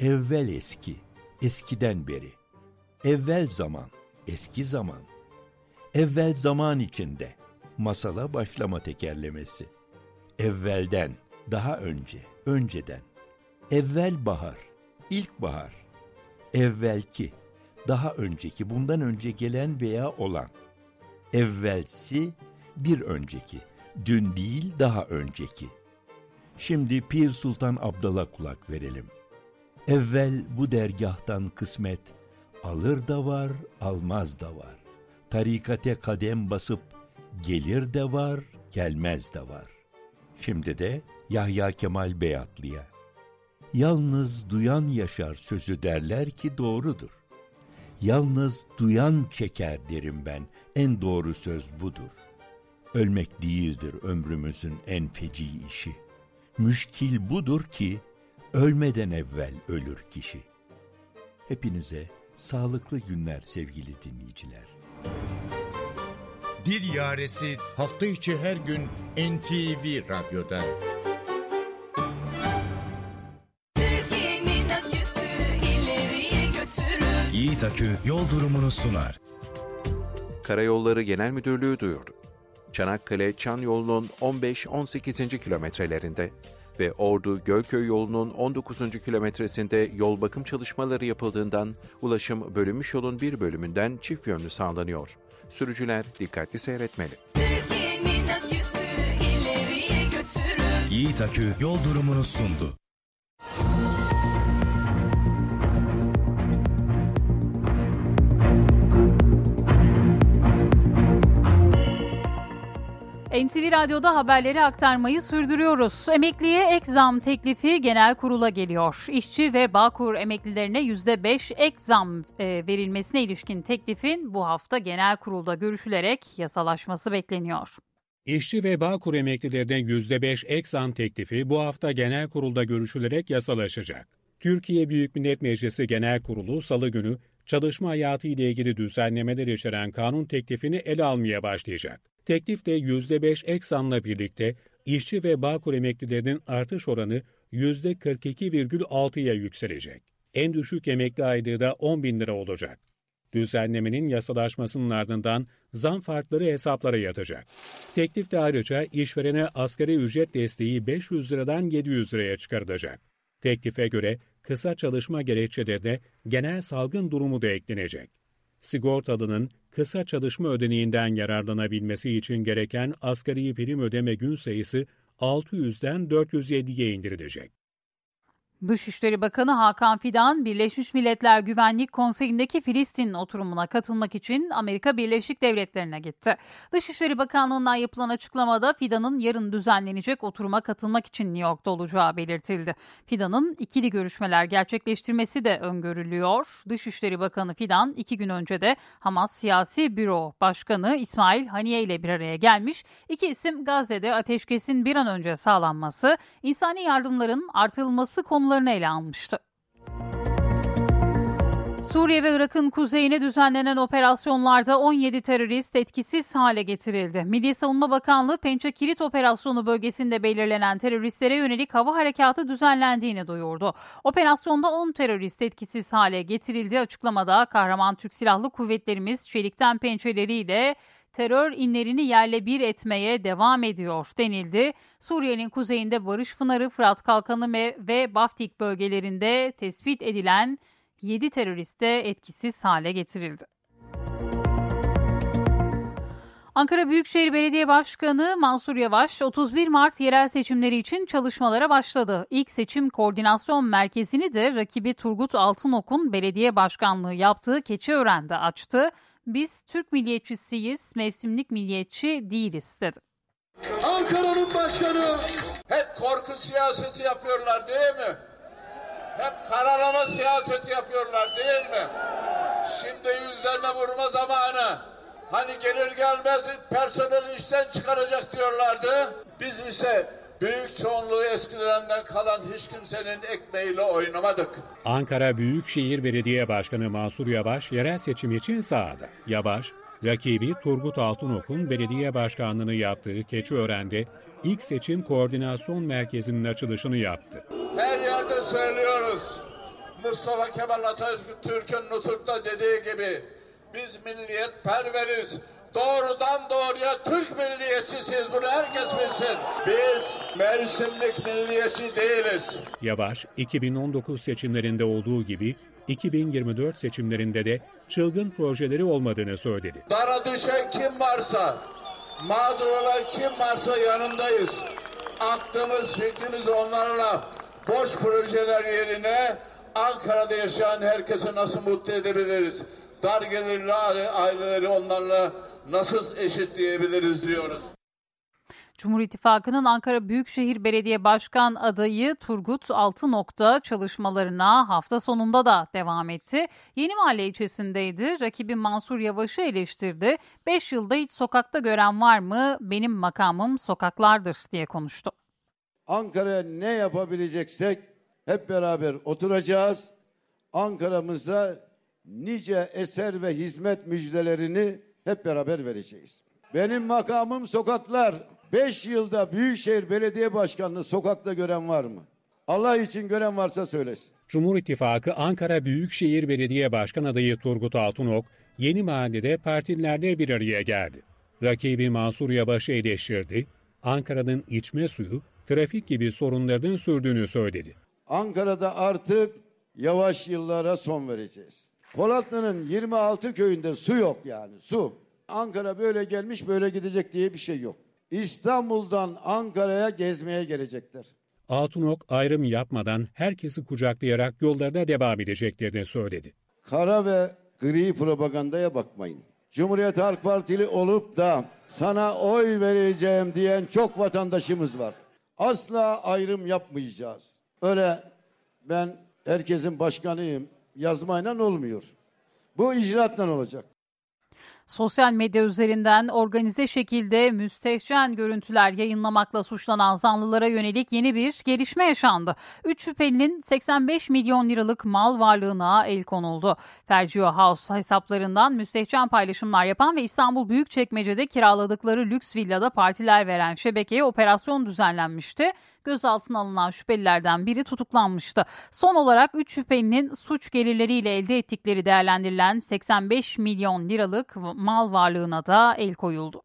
evvel eski, eskiden beri, evvel zaman, eski zaman, evvel zaman içinde, masala başlama tekerlemesi, evvelden, daha önce, önceden, evvel bahar, ilk bahar, evvelki, daha önceki, bundan önce gelen veya olan, evvelsi, bir önceki, dün değil daha önceki. Şimdi Pir Sultan Abdal'a kulak verelim. Evvel bu dergahtan kısmet, alır da var, almaz da var. Tarikate kadem basıp, gelir de var, gelmez de var. Şimdi de Yahya Kemal Beyatlı'ya. Yalnız duyan yaşar sözü derler ki doğrudur. Yalnız duyan çeker derim ben, en doğru söz budur. Ölmek değildir ömrümüzün en feci işi. Müşkil budur ki ölmeden evvel ölür kişi. Hepinize sağlıklı günler sevgili dinleyiciler. Dil Yaresi hafta içi her gün NTV Radyo'da. Yiğit Akü yol durumunu sunar. Karayolları Genel Müdürlüğü duyurdu. Çanakkale Çan yolunun 15-18. kilometrelerinde ve Ordu Gölköy yolunun 19. kilometresinde yol bakım çalışmaları yapıldığından ulaşım bölünmüş yolun bir bölümünden çift yönlü sağlanıyor. Sürücüler dikkatli seyretmeli. Yiğit Akü yol durumunu sundu. NTV Radyo'da haberleri aktarmayı sürdürüyoruz. Emekliye ek zam teklifi genel kurula geliyor. İşçi ve Bağkur emeklilerine %5 ek zam e, verilmesine ilişkin teklifin bu hafta genel kurulda görüşülerek yasalaşması bekleniyor. İşçi ve Bağkur emeklilerine %5 ek zam teklifi bu hafta genel kurulda görüşülerek yasalaşacak. Türkiye Büyük Millet Meclisi Genel Kurulu salı günü çalışma hayatı ile ilgili düzenlemeler içeren kanun teklifini ele almaya başlayacak. Teklifte %5 ek zamla birlikte işçi ve Bağkur emeklilerinin artış oranı %42,6'ya yükselecek. En düşük emekli aylığı da 10 bin lira olacak. Düzenlemenin yasalaşmasının ardından zam farkları hesaplara yatacak. Teklifte ayrıca işverene asgari ücret desteği 500 liradan 700 liraya çıkarılacak. Teklife göre kısa çalışma gerekçelerine genel salgın durumu da eklenecek. Sigortalının kısa çalışma ödeneğinden yararlanabilmesi için gereken asgari prim ödeme gün sayısı 600'den 407'ye indirilecek. Dışişleri Bakanı Hakan Fidan, Birleşmiş Milletler Güvenlik Konseyi'ndeki Filistin oturumuna katılmak için Amerika Birleşik Devletleri'ne gitti. Dışişleri Bakanlığı'ndan yapılan açıklamada Fidan'ın yarın düzenlenecek oturuma katılmak için New York'ta olacağı belirtildi. Fidan'ın ikili görüşmeler gerçekleştirmesi de öngörülüyor. Dışişleri Bakanı Fidan iki gün önce de Hamas Siyasi Büro Başkanı İsmail Haniye ile bir araya gelmiş. İki isim Gazze'de ateşkesin bir an önce sağlanması, insani yardımların artırılması konuları konularını ele almıştı. Suriye ve Irak'ın kuzeyine düzenlenen operasyonlarda 17 terörist etkisiz hale getirildi. Milli Savunma Bakanlığı Pençe Kilit Operasyonu bölgesinde belirlenen teröristlere yönelik hava harekatı düzenlendiğini duyurdu. Operasyonda 10 terörist etkisiz hale getirildi. Açıklamada kahraman Türk Silahlı Kuvvetlerimiz çelikten pençeleriyle terör inlerini yerle bir etmeye devam ediyor denildi. Suriye'nin kuzeyinde Barış Pınarı, Fırat Kalkanı ve Baftik bölgelerinde tespit edilen 7 terörist de etkisiz hale getirildi. Ankara Büyükşehir Belediye Başkanı Mansur Yavaş 31 Mart yerel seçimleri için çalışmalara başladı. İlk seçim koordinasyon merkezini de rakibi Turgut Altınok'un belediye başkanlığı yaptığı Keçiören'de açtı. Biz Türk milliyetçisiyiz, mevsimlik milliyetçi değiliz dedi. Ankara'nın başkanı hep korku siyaseti yapıyorlar değil mi? Hep karalama siyaseti yapıyorlar değil mi? Şimdi yüzlerine vurma zamanı. Hani gelir gelmez personeli işten çıkaracak diyorlardı. Biz ise büyük çoğunluğu eskilerinden kalan hiç kimsenin ekmeğiyle oynamadık. Ankara Büyükşehir Belediye Başkanı Mansur Yavaş yerel seçim için sahada. Yavaş, rakibi Turgut Altınok'un belediye başkanlığını yaptığı Keçiören'de ilk seçim koordinasyon merkezinin açılışını yaptı. Her yerde söylüyoruz. Mustafa Kemal Atatürk'ün Nutuk'ta dediği gibi biz milliyet perveriz. Doğrudan doğruya Türk milliyetçisiyiz. Bunu herkes bilsin. Biz mevsimlik milliyetçi değiliz. Yavaş, 2019 seçimlerinde olduğu gibi 2024 seçimlerinde de çılgın projeleri olmadığını söyledi. Dara düşen kim varsa, mağdur olan kim varsa yanındayız. Aklımız, fikrimiz onlarla boş projeler yerine Ankara'da yaşayan herkesi nasıl mutlu edebiliriz? Dar gelirli aileleri onlarla nasıl eşitleyebiliriz diyoruz. Cumhur İttifakı'nın Ankara Büyükşehir Belediye Başkan adayı Turgut Altınok'ta çalışmalarına hafta sonunda da devam etti. Yeni Mahalle ilçesindeydi. Rakibi Mansur Yavaş'ı eleştirdi. 5 yılda hiç sokakta gören var mı? Benim makamım sokaklardır diye konuştu. Ankara'ya ne yapabileceksek hep beraber oturacağız. Ankara'mıza nice eser ve hizmet müjdelerini hep beraber vereceğiz. Benim makamım sokaklar. Beş yılda Büyükşehir Belediye Başkanlığı sokakta gören var mı? Allah için gören varsa söylesin. Cumhur İttifakı Ankara Büyükşehir Belediye Başkan adayı Turgut Altınok, Yeni Mahalle'de partililerle bir araya geldi. Rakibi Mansur Yavaş'ı eleştirdi, Ankara'nın içme suyu, trafik gibi sorunlarının sürdüğünü söyledi. Ankara'da artık yavaş yıllara son vereceğiz. Polatlı'nın 26 köyünde su yok yani su. Ankara böyle gelmiş böyle gidecek diye bir şey yok. İstanbul'dan Ankara'ya gezmeye gelecekler. Altınok ayrım yapmadan herkesi kucaklayarak yollarına devam edeceklerini söyledi. Kara ve gri propagandaya bakmayın. Cumhuriyet Halk Partili olup da sana oy vereceğim diyen çok vatandaşımız var. Asla ayrım yapmayacağız. Öyle ben herkesin başkanıyım yazmayla olmuyor. Bu icraatla olacak. Sosyal medya üzerinden organize şekilde müstehcen görüntüler yayınlamakla suçlanan zanlılara yönelik yeni bir gelişme yaşandı. 3 şüphelinin 85 milyon liralık mal varlığına el konuldu. Fergio House hesaplarından müstehcen paylaşımlar yapan ve İstanbul Büyükçekmece'de kiraladıkları lüks villada partiler veren şebekeye operasyon düzenlenmişti. Gözaltına alınan şüphelilerden biri tutuklanmıştı. Son olarak 3 şüphelinin suç gelirleriyle elde ettikleri değerlendirilen 85 milyon liralık mal varlığına da el koyuldu.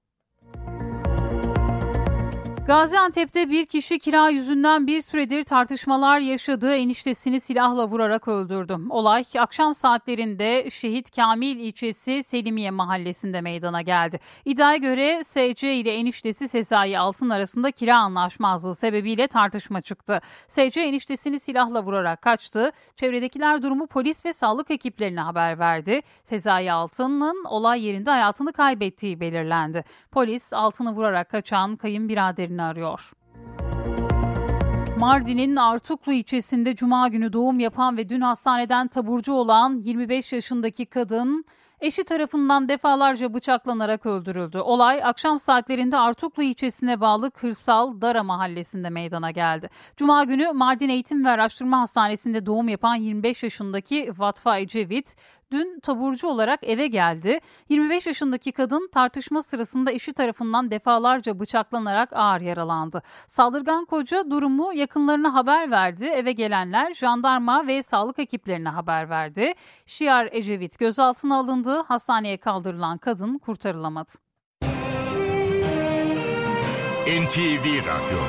Gaziantep'te bir kişi kira yüzünden bir süredir tartışmalar yaşadığı eniştesini silahla vurarak öldürdü. Olay akşam saatlerinde Şehit Kamil ilçesi Selimiye mahallesinde meydana geldi. İddiaya göre SC ile eniştesi Sezai Altın arasında kira anlaşmazlığı sebebiyle tartışma çıktı. SC eniştesini silahla vurarak kaçtı. Çevredekiler durumu polis ve sağlık ekiplerine haber verdi. Sezai Altın'ın olay yerinde hayatını kaybettiği belirlendi. Polis Altın'ı vurarak kaçan kayınbiraderini arıyor. Mardin'in Artuklu ilçesinde cuma günü doğum yapan ve dün hastaneden taburcu olan 25 yaşındaki kadın eşi tarafından defalarca bıçaklanarak öldürüldü. Olay akşam saatlerinde Artuklu ilçesine bağlı Kırsal Dara mahallesinde meydana geldi. Cuma günü Mardin Eğitim ve Araştırma Hastanesi'nde doğum yapan 25 yaşındaki Vatfa Ecevit dün taburcu olarak eve geldi. 25 yaşındaki kadın tartışma sırasında eşi tarafından defalarca bıçaklanarak ağır yaralandı. Saldırgan koca durumu yakınlarına haber verdi. Eve gelenler jandarma ve sağlık ekiplerine haber verdi. Şiar Ecevit gözaltına alındı. Hastaneye kaldırılan kadın kurtarılamadı. NTV Radyo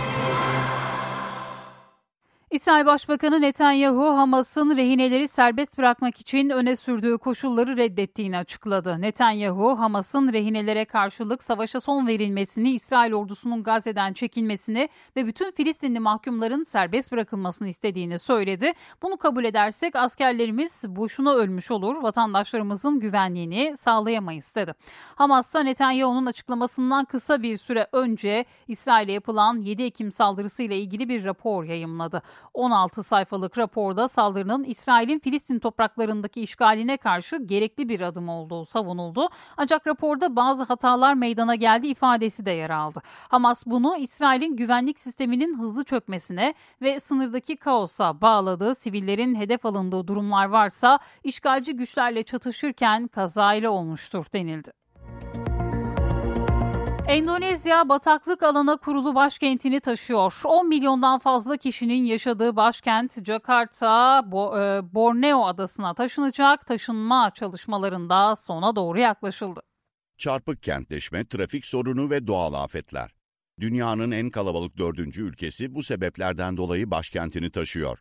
İsrail Başbakanı Netanyahu, Hamas'ın rehineleri serbest bırakmak için öne sürdüğü koşulları reddettiğini açıkladı. Netanyahu, Hamas'ın rehinelere karşılık savaşa son verilmesini, İsrail ordusunun Gazze'den çekilmesini ve bütün Filistinli mahkumların serbest bırakılmasını istediğini söyledi. Bunu kabul edersek askerlerimiz boşuna ölmüş olur, vatandaşlarımızın güvenliğini sağlayamayız dedi. Hamas'ta Netanyahu'nun açıklamasından kısa bir süre önce İsrail'e yapılan 7 Ekim saldırısıyla ilgili bir rapor yayımladı. 16 sayfalık raporda saldırının İsrail'in Filistin topraklarındaki işgaline karşı gerekli bir adım olduğu savunuldu. Ancak raporda bazı hatalar meydana geldi ifadesi de yer aldı. Hamas bunu İsrail'in güvenlik sisteminin hızlı çökmesine ve sınırdaki kaosa bağladığı sivillerin hedef alındığı durumlar varsa işgalci güçlerle çatışırken kazayla olmuştur denildi. Endonezya bataklık alana kurulu başkentini taşıyor. 10 milyondan fazla kişinin yaşadığı başkent Jakarta, Bo e, Borneo adasına taşınacak. Taşınma çalışmalarında sona doğru yaklaşıldı. Çarpık kentleşme, trafik sorunu ve doğal afetler. Dünyanın en kalabalık dördüncü ülkesi bu sebeplerden dolayı başkentini taşıyor.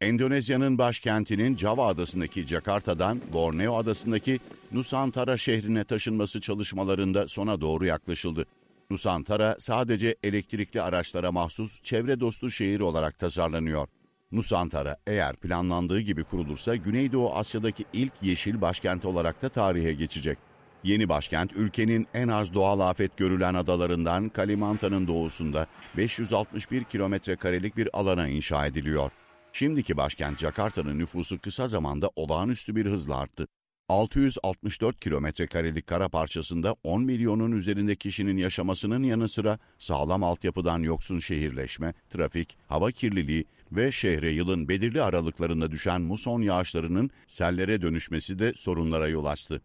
Endonezya'nın başkentinin Java adasındaki Jakarta'dan Borneo adasındaki Nusantara şehrine taşınması çalışmalarında sona doğru yaklaşıldı. Nusantara sadece elektrikli araçlara mahsus çevre dostu şehir olarak tasarlanıyor. Nusantara eğer planlandığı gibi kurulursa Güneydoğu Asya'daki ilk yeşil başkent olarak da tarihe geçecek. Yeni başkent ülkenin en az doğal afet görülen adalarından Kalimantan'ın doğusunda 561 kilometre karelik bir alana inşa ediliyor. Şimdiki başkent Jakarta'nın nüfusu kısa zamanda olağanüstü bir hızla arttı. 664 kilometre karelik kara parçasında 10 milyonun üzerinde kişinin yaşamasının yanı sıra sağlam altyapıdan yoksun şehirleşme, trafik, hava kirliliği ve şehre yılın belirli aralıklarında düşen muson yağışlarının sellere dönüşmesi de sorunlara yol açtı.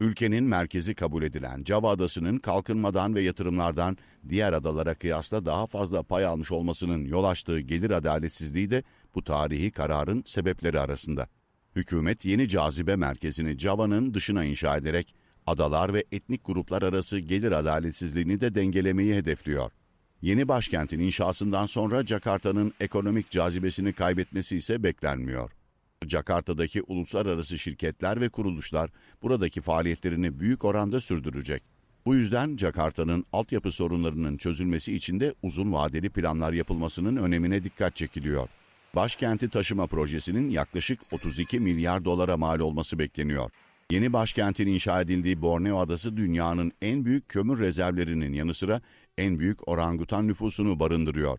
Ülkenin merkezi kabul edilen Java Adası'nın kalkınmadan ve yatırımlardan diğer adalara kıyasla daha fazla pay almış olmasının yol açtığı gelir adaletsizliği de bu tarihi kararın sebepleri arasında. Hükümet yeni cazibe merkezini Java'nın dışına inşa ederek adalar ve etnik gruplar arası gelir adaletsizliğini de dengelemeyi hedefliyor. Yeni başkentin inşasından sonra Jakarta'nın ekonomik cazibesini kaybetmesi ise beklenmiyor. Jakarta'daki uluslararası şirketler ve kuruluşlar buradaki faaliyetlerini büyük oranda sürdürecek. Bu yüzden Jakarta'nın altyapı sorunlarının çözülmesi için de uzun vadeli planlar yapılmasının önemine dikkat çekiliyor. Başkenti taşıma projesinin yaklaşık 32 milyar dolara mal olması bekleniyor. Yeni başkentin inşa edildiği Borneo Adası dünyanın en büyük kömür rezervlerinin yanı sıra en büyük orangutan nüfusunu barındırıyor.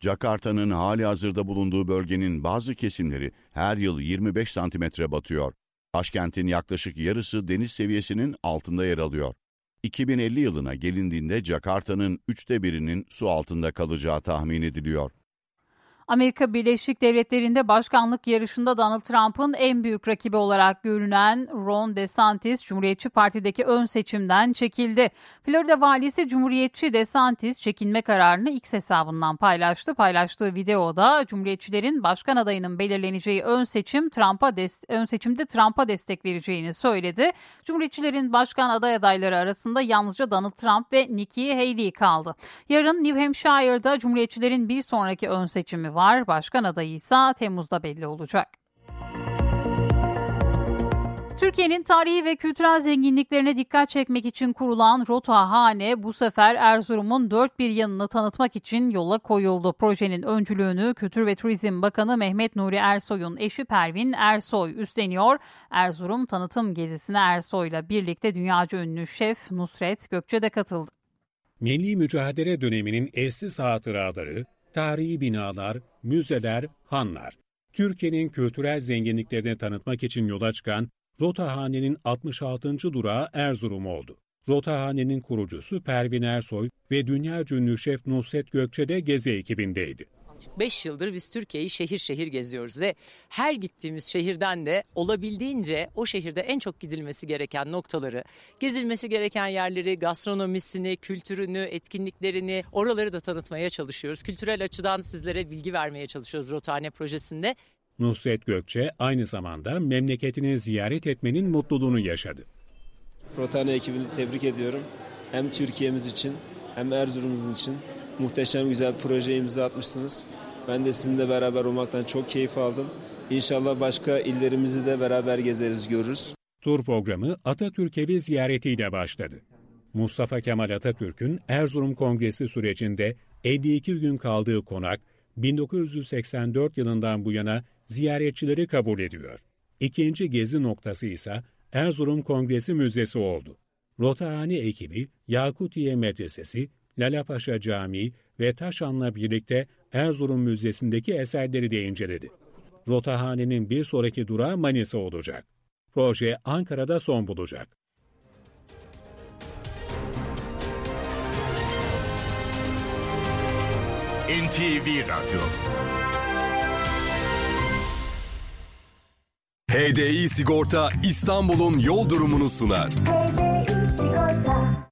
Jakarta'nın hali hazırda bulunduğu bölgenin bazı kesimleri her yıl 25 santimetre batıyor. Başkentin yaklaşık yarısı deniz seviyesinin altında yer alıyor. 2050 yılına gelindiğinde Jakarta'nın üçte birinin su altında kalacağı tahmin ediliyor. Amerika Birleşik Devletleri'nde başkanlık yarışında Donald Trump'ın en büyük rakibi olarak görünen Ron DeSantis, Cumhuriyetçi Parti'deki ön seçimden çekildi. Florida valisi Cumhuriyetçi DeSantis çekilme kararını X hesabından paylaştı. Paylaştığı videoda Cumhuriyetçilerin başkan adayının belirleneceği ön seçim Trump'a ön seçimde Trump'a destek vereceğini söyledi. Cumhuriyetçilerin başkan aday adayları arasında yalnızca Donald Trump ve Nikki Haley kaldı. Yarın New Hampshire'da Cumhuriyetçilerin bir sonraki ön seçimi var var. Başkan adayı ise Temmuz'da belli olacak. Türkiye'nin tarihi ve kültürel zenginliklerine dikkat çekmek için kurulan Rota Hane bu sefer Erzurum'un dört bir yanını tanıtmak için yola koyuldu. Projenin öncülüğünü Kültür ve Turizm Bakanı Mehmet Nuri Ersoy'un eşi Pervin Ersoy üstleniyor. Erzurum tanıtım gezisine Ersoy'la birlikte dünyaca ünlü şef Nusret Gökçe de katıldı. Milli mücadele döneminin eşsiz hatıraları, tarihi binalar, müzeler, hanlar. Türkiye'nin kültürel zenginliklerini tanıtmak için yola çıkan Rotahane'nin 66. durağı Erzurum oldu. Rotahane'nin kurucusu Pervin Ersoy ve dünya ünlü şef Nusret Gökçe de gezi ekibindeydi. 5 yıldır biz Türkiye'yi şehir şehir geziyoruz ve her gittiğimiz şehirden de olabildiğince o şehirde en çok gidilmesi gereken noktaları, gezilmesi gereken yerleri, gastronomisini, kültürünü, etkinliklerini, oraları da tanıtmaya çalışıyoruz. Kültürel açıdan sizlere bilgi vermeye çalışıyoruz Rotane projesinde. Nusret Gökçe aynı zamanda memleketini ziyaret etmenin mutluluğunu yaşadı. Rotane ekibini tebrik ediyorum. Hem Türkiye'miz için hem Erzurum'umuz için muhteşem güzel proje imza atmışsınız. Ben de sizinle beraber olmaktan çok keyif aldım. İnşallah başka illerimizi de beraber gezeriz, görürüz. Tur programı Atatürk evi ziyaretiyle başladı. Mustafa Kemal Atatürk'ün Erzurum Kongresi sürecinde 52 gün kaldığı konak 1984 yılından bu yana ziyaretçileri kabul ediyor. İkinci gezi noktası ise Erzurum Kongresi Müzesi oldu. Rotahane ekibi Yakutiye Medresesi, Lalapaşa Camii ve Taşan'la birlikte Erzurum Müzesi'ndeki eserleri de inceledi. Rotahane'nin bir sonraki durağı Manisa olacak. Proje Ankara'da son bulacak. NTV Radyo HDI Sigorta İstanbul'un yol durumunu sunar. HDI Sigorta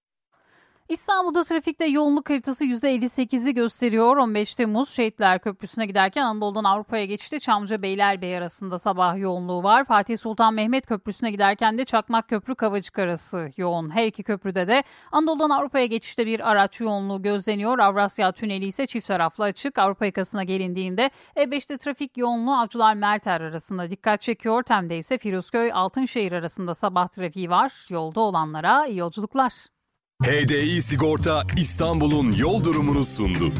İstanbul'da trafikte yoğunluk haritası %58'i gösteriyor. 15 Temmuz Şehitler Köprüsü'ne giderken Anadolu'dan Avrupa'ya geçti. Çamlıca Beylerbeyi arasında sabah yoğunluğu var. Fatih Sultan Mehmet Köprüsü'ne giderken de Çakmak Köprü Kavacık arası yoğun. Her iki köprüde de Anadolu'dan Avrupa'ya geçişte bir araç yoğunluğu gözleniyor. Avrasya Tüneli ise çift taraflı açık. Avrupa yakasına gelindiğinde E5'te trafik yoğunluğu Avcılar Merter arasında dikkat çekiyor. Tem'de ise Firuzköy Altınşehir arasında sabah trafiği var. Yolda olanlara iyi yolculuklar. HDI Sigorta İstanbul'un yol durumunu sundu.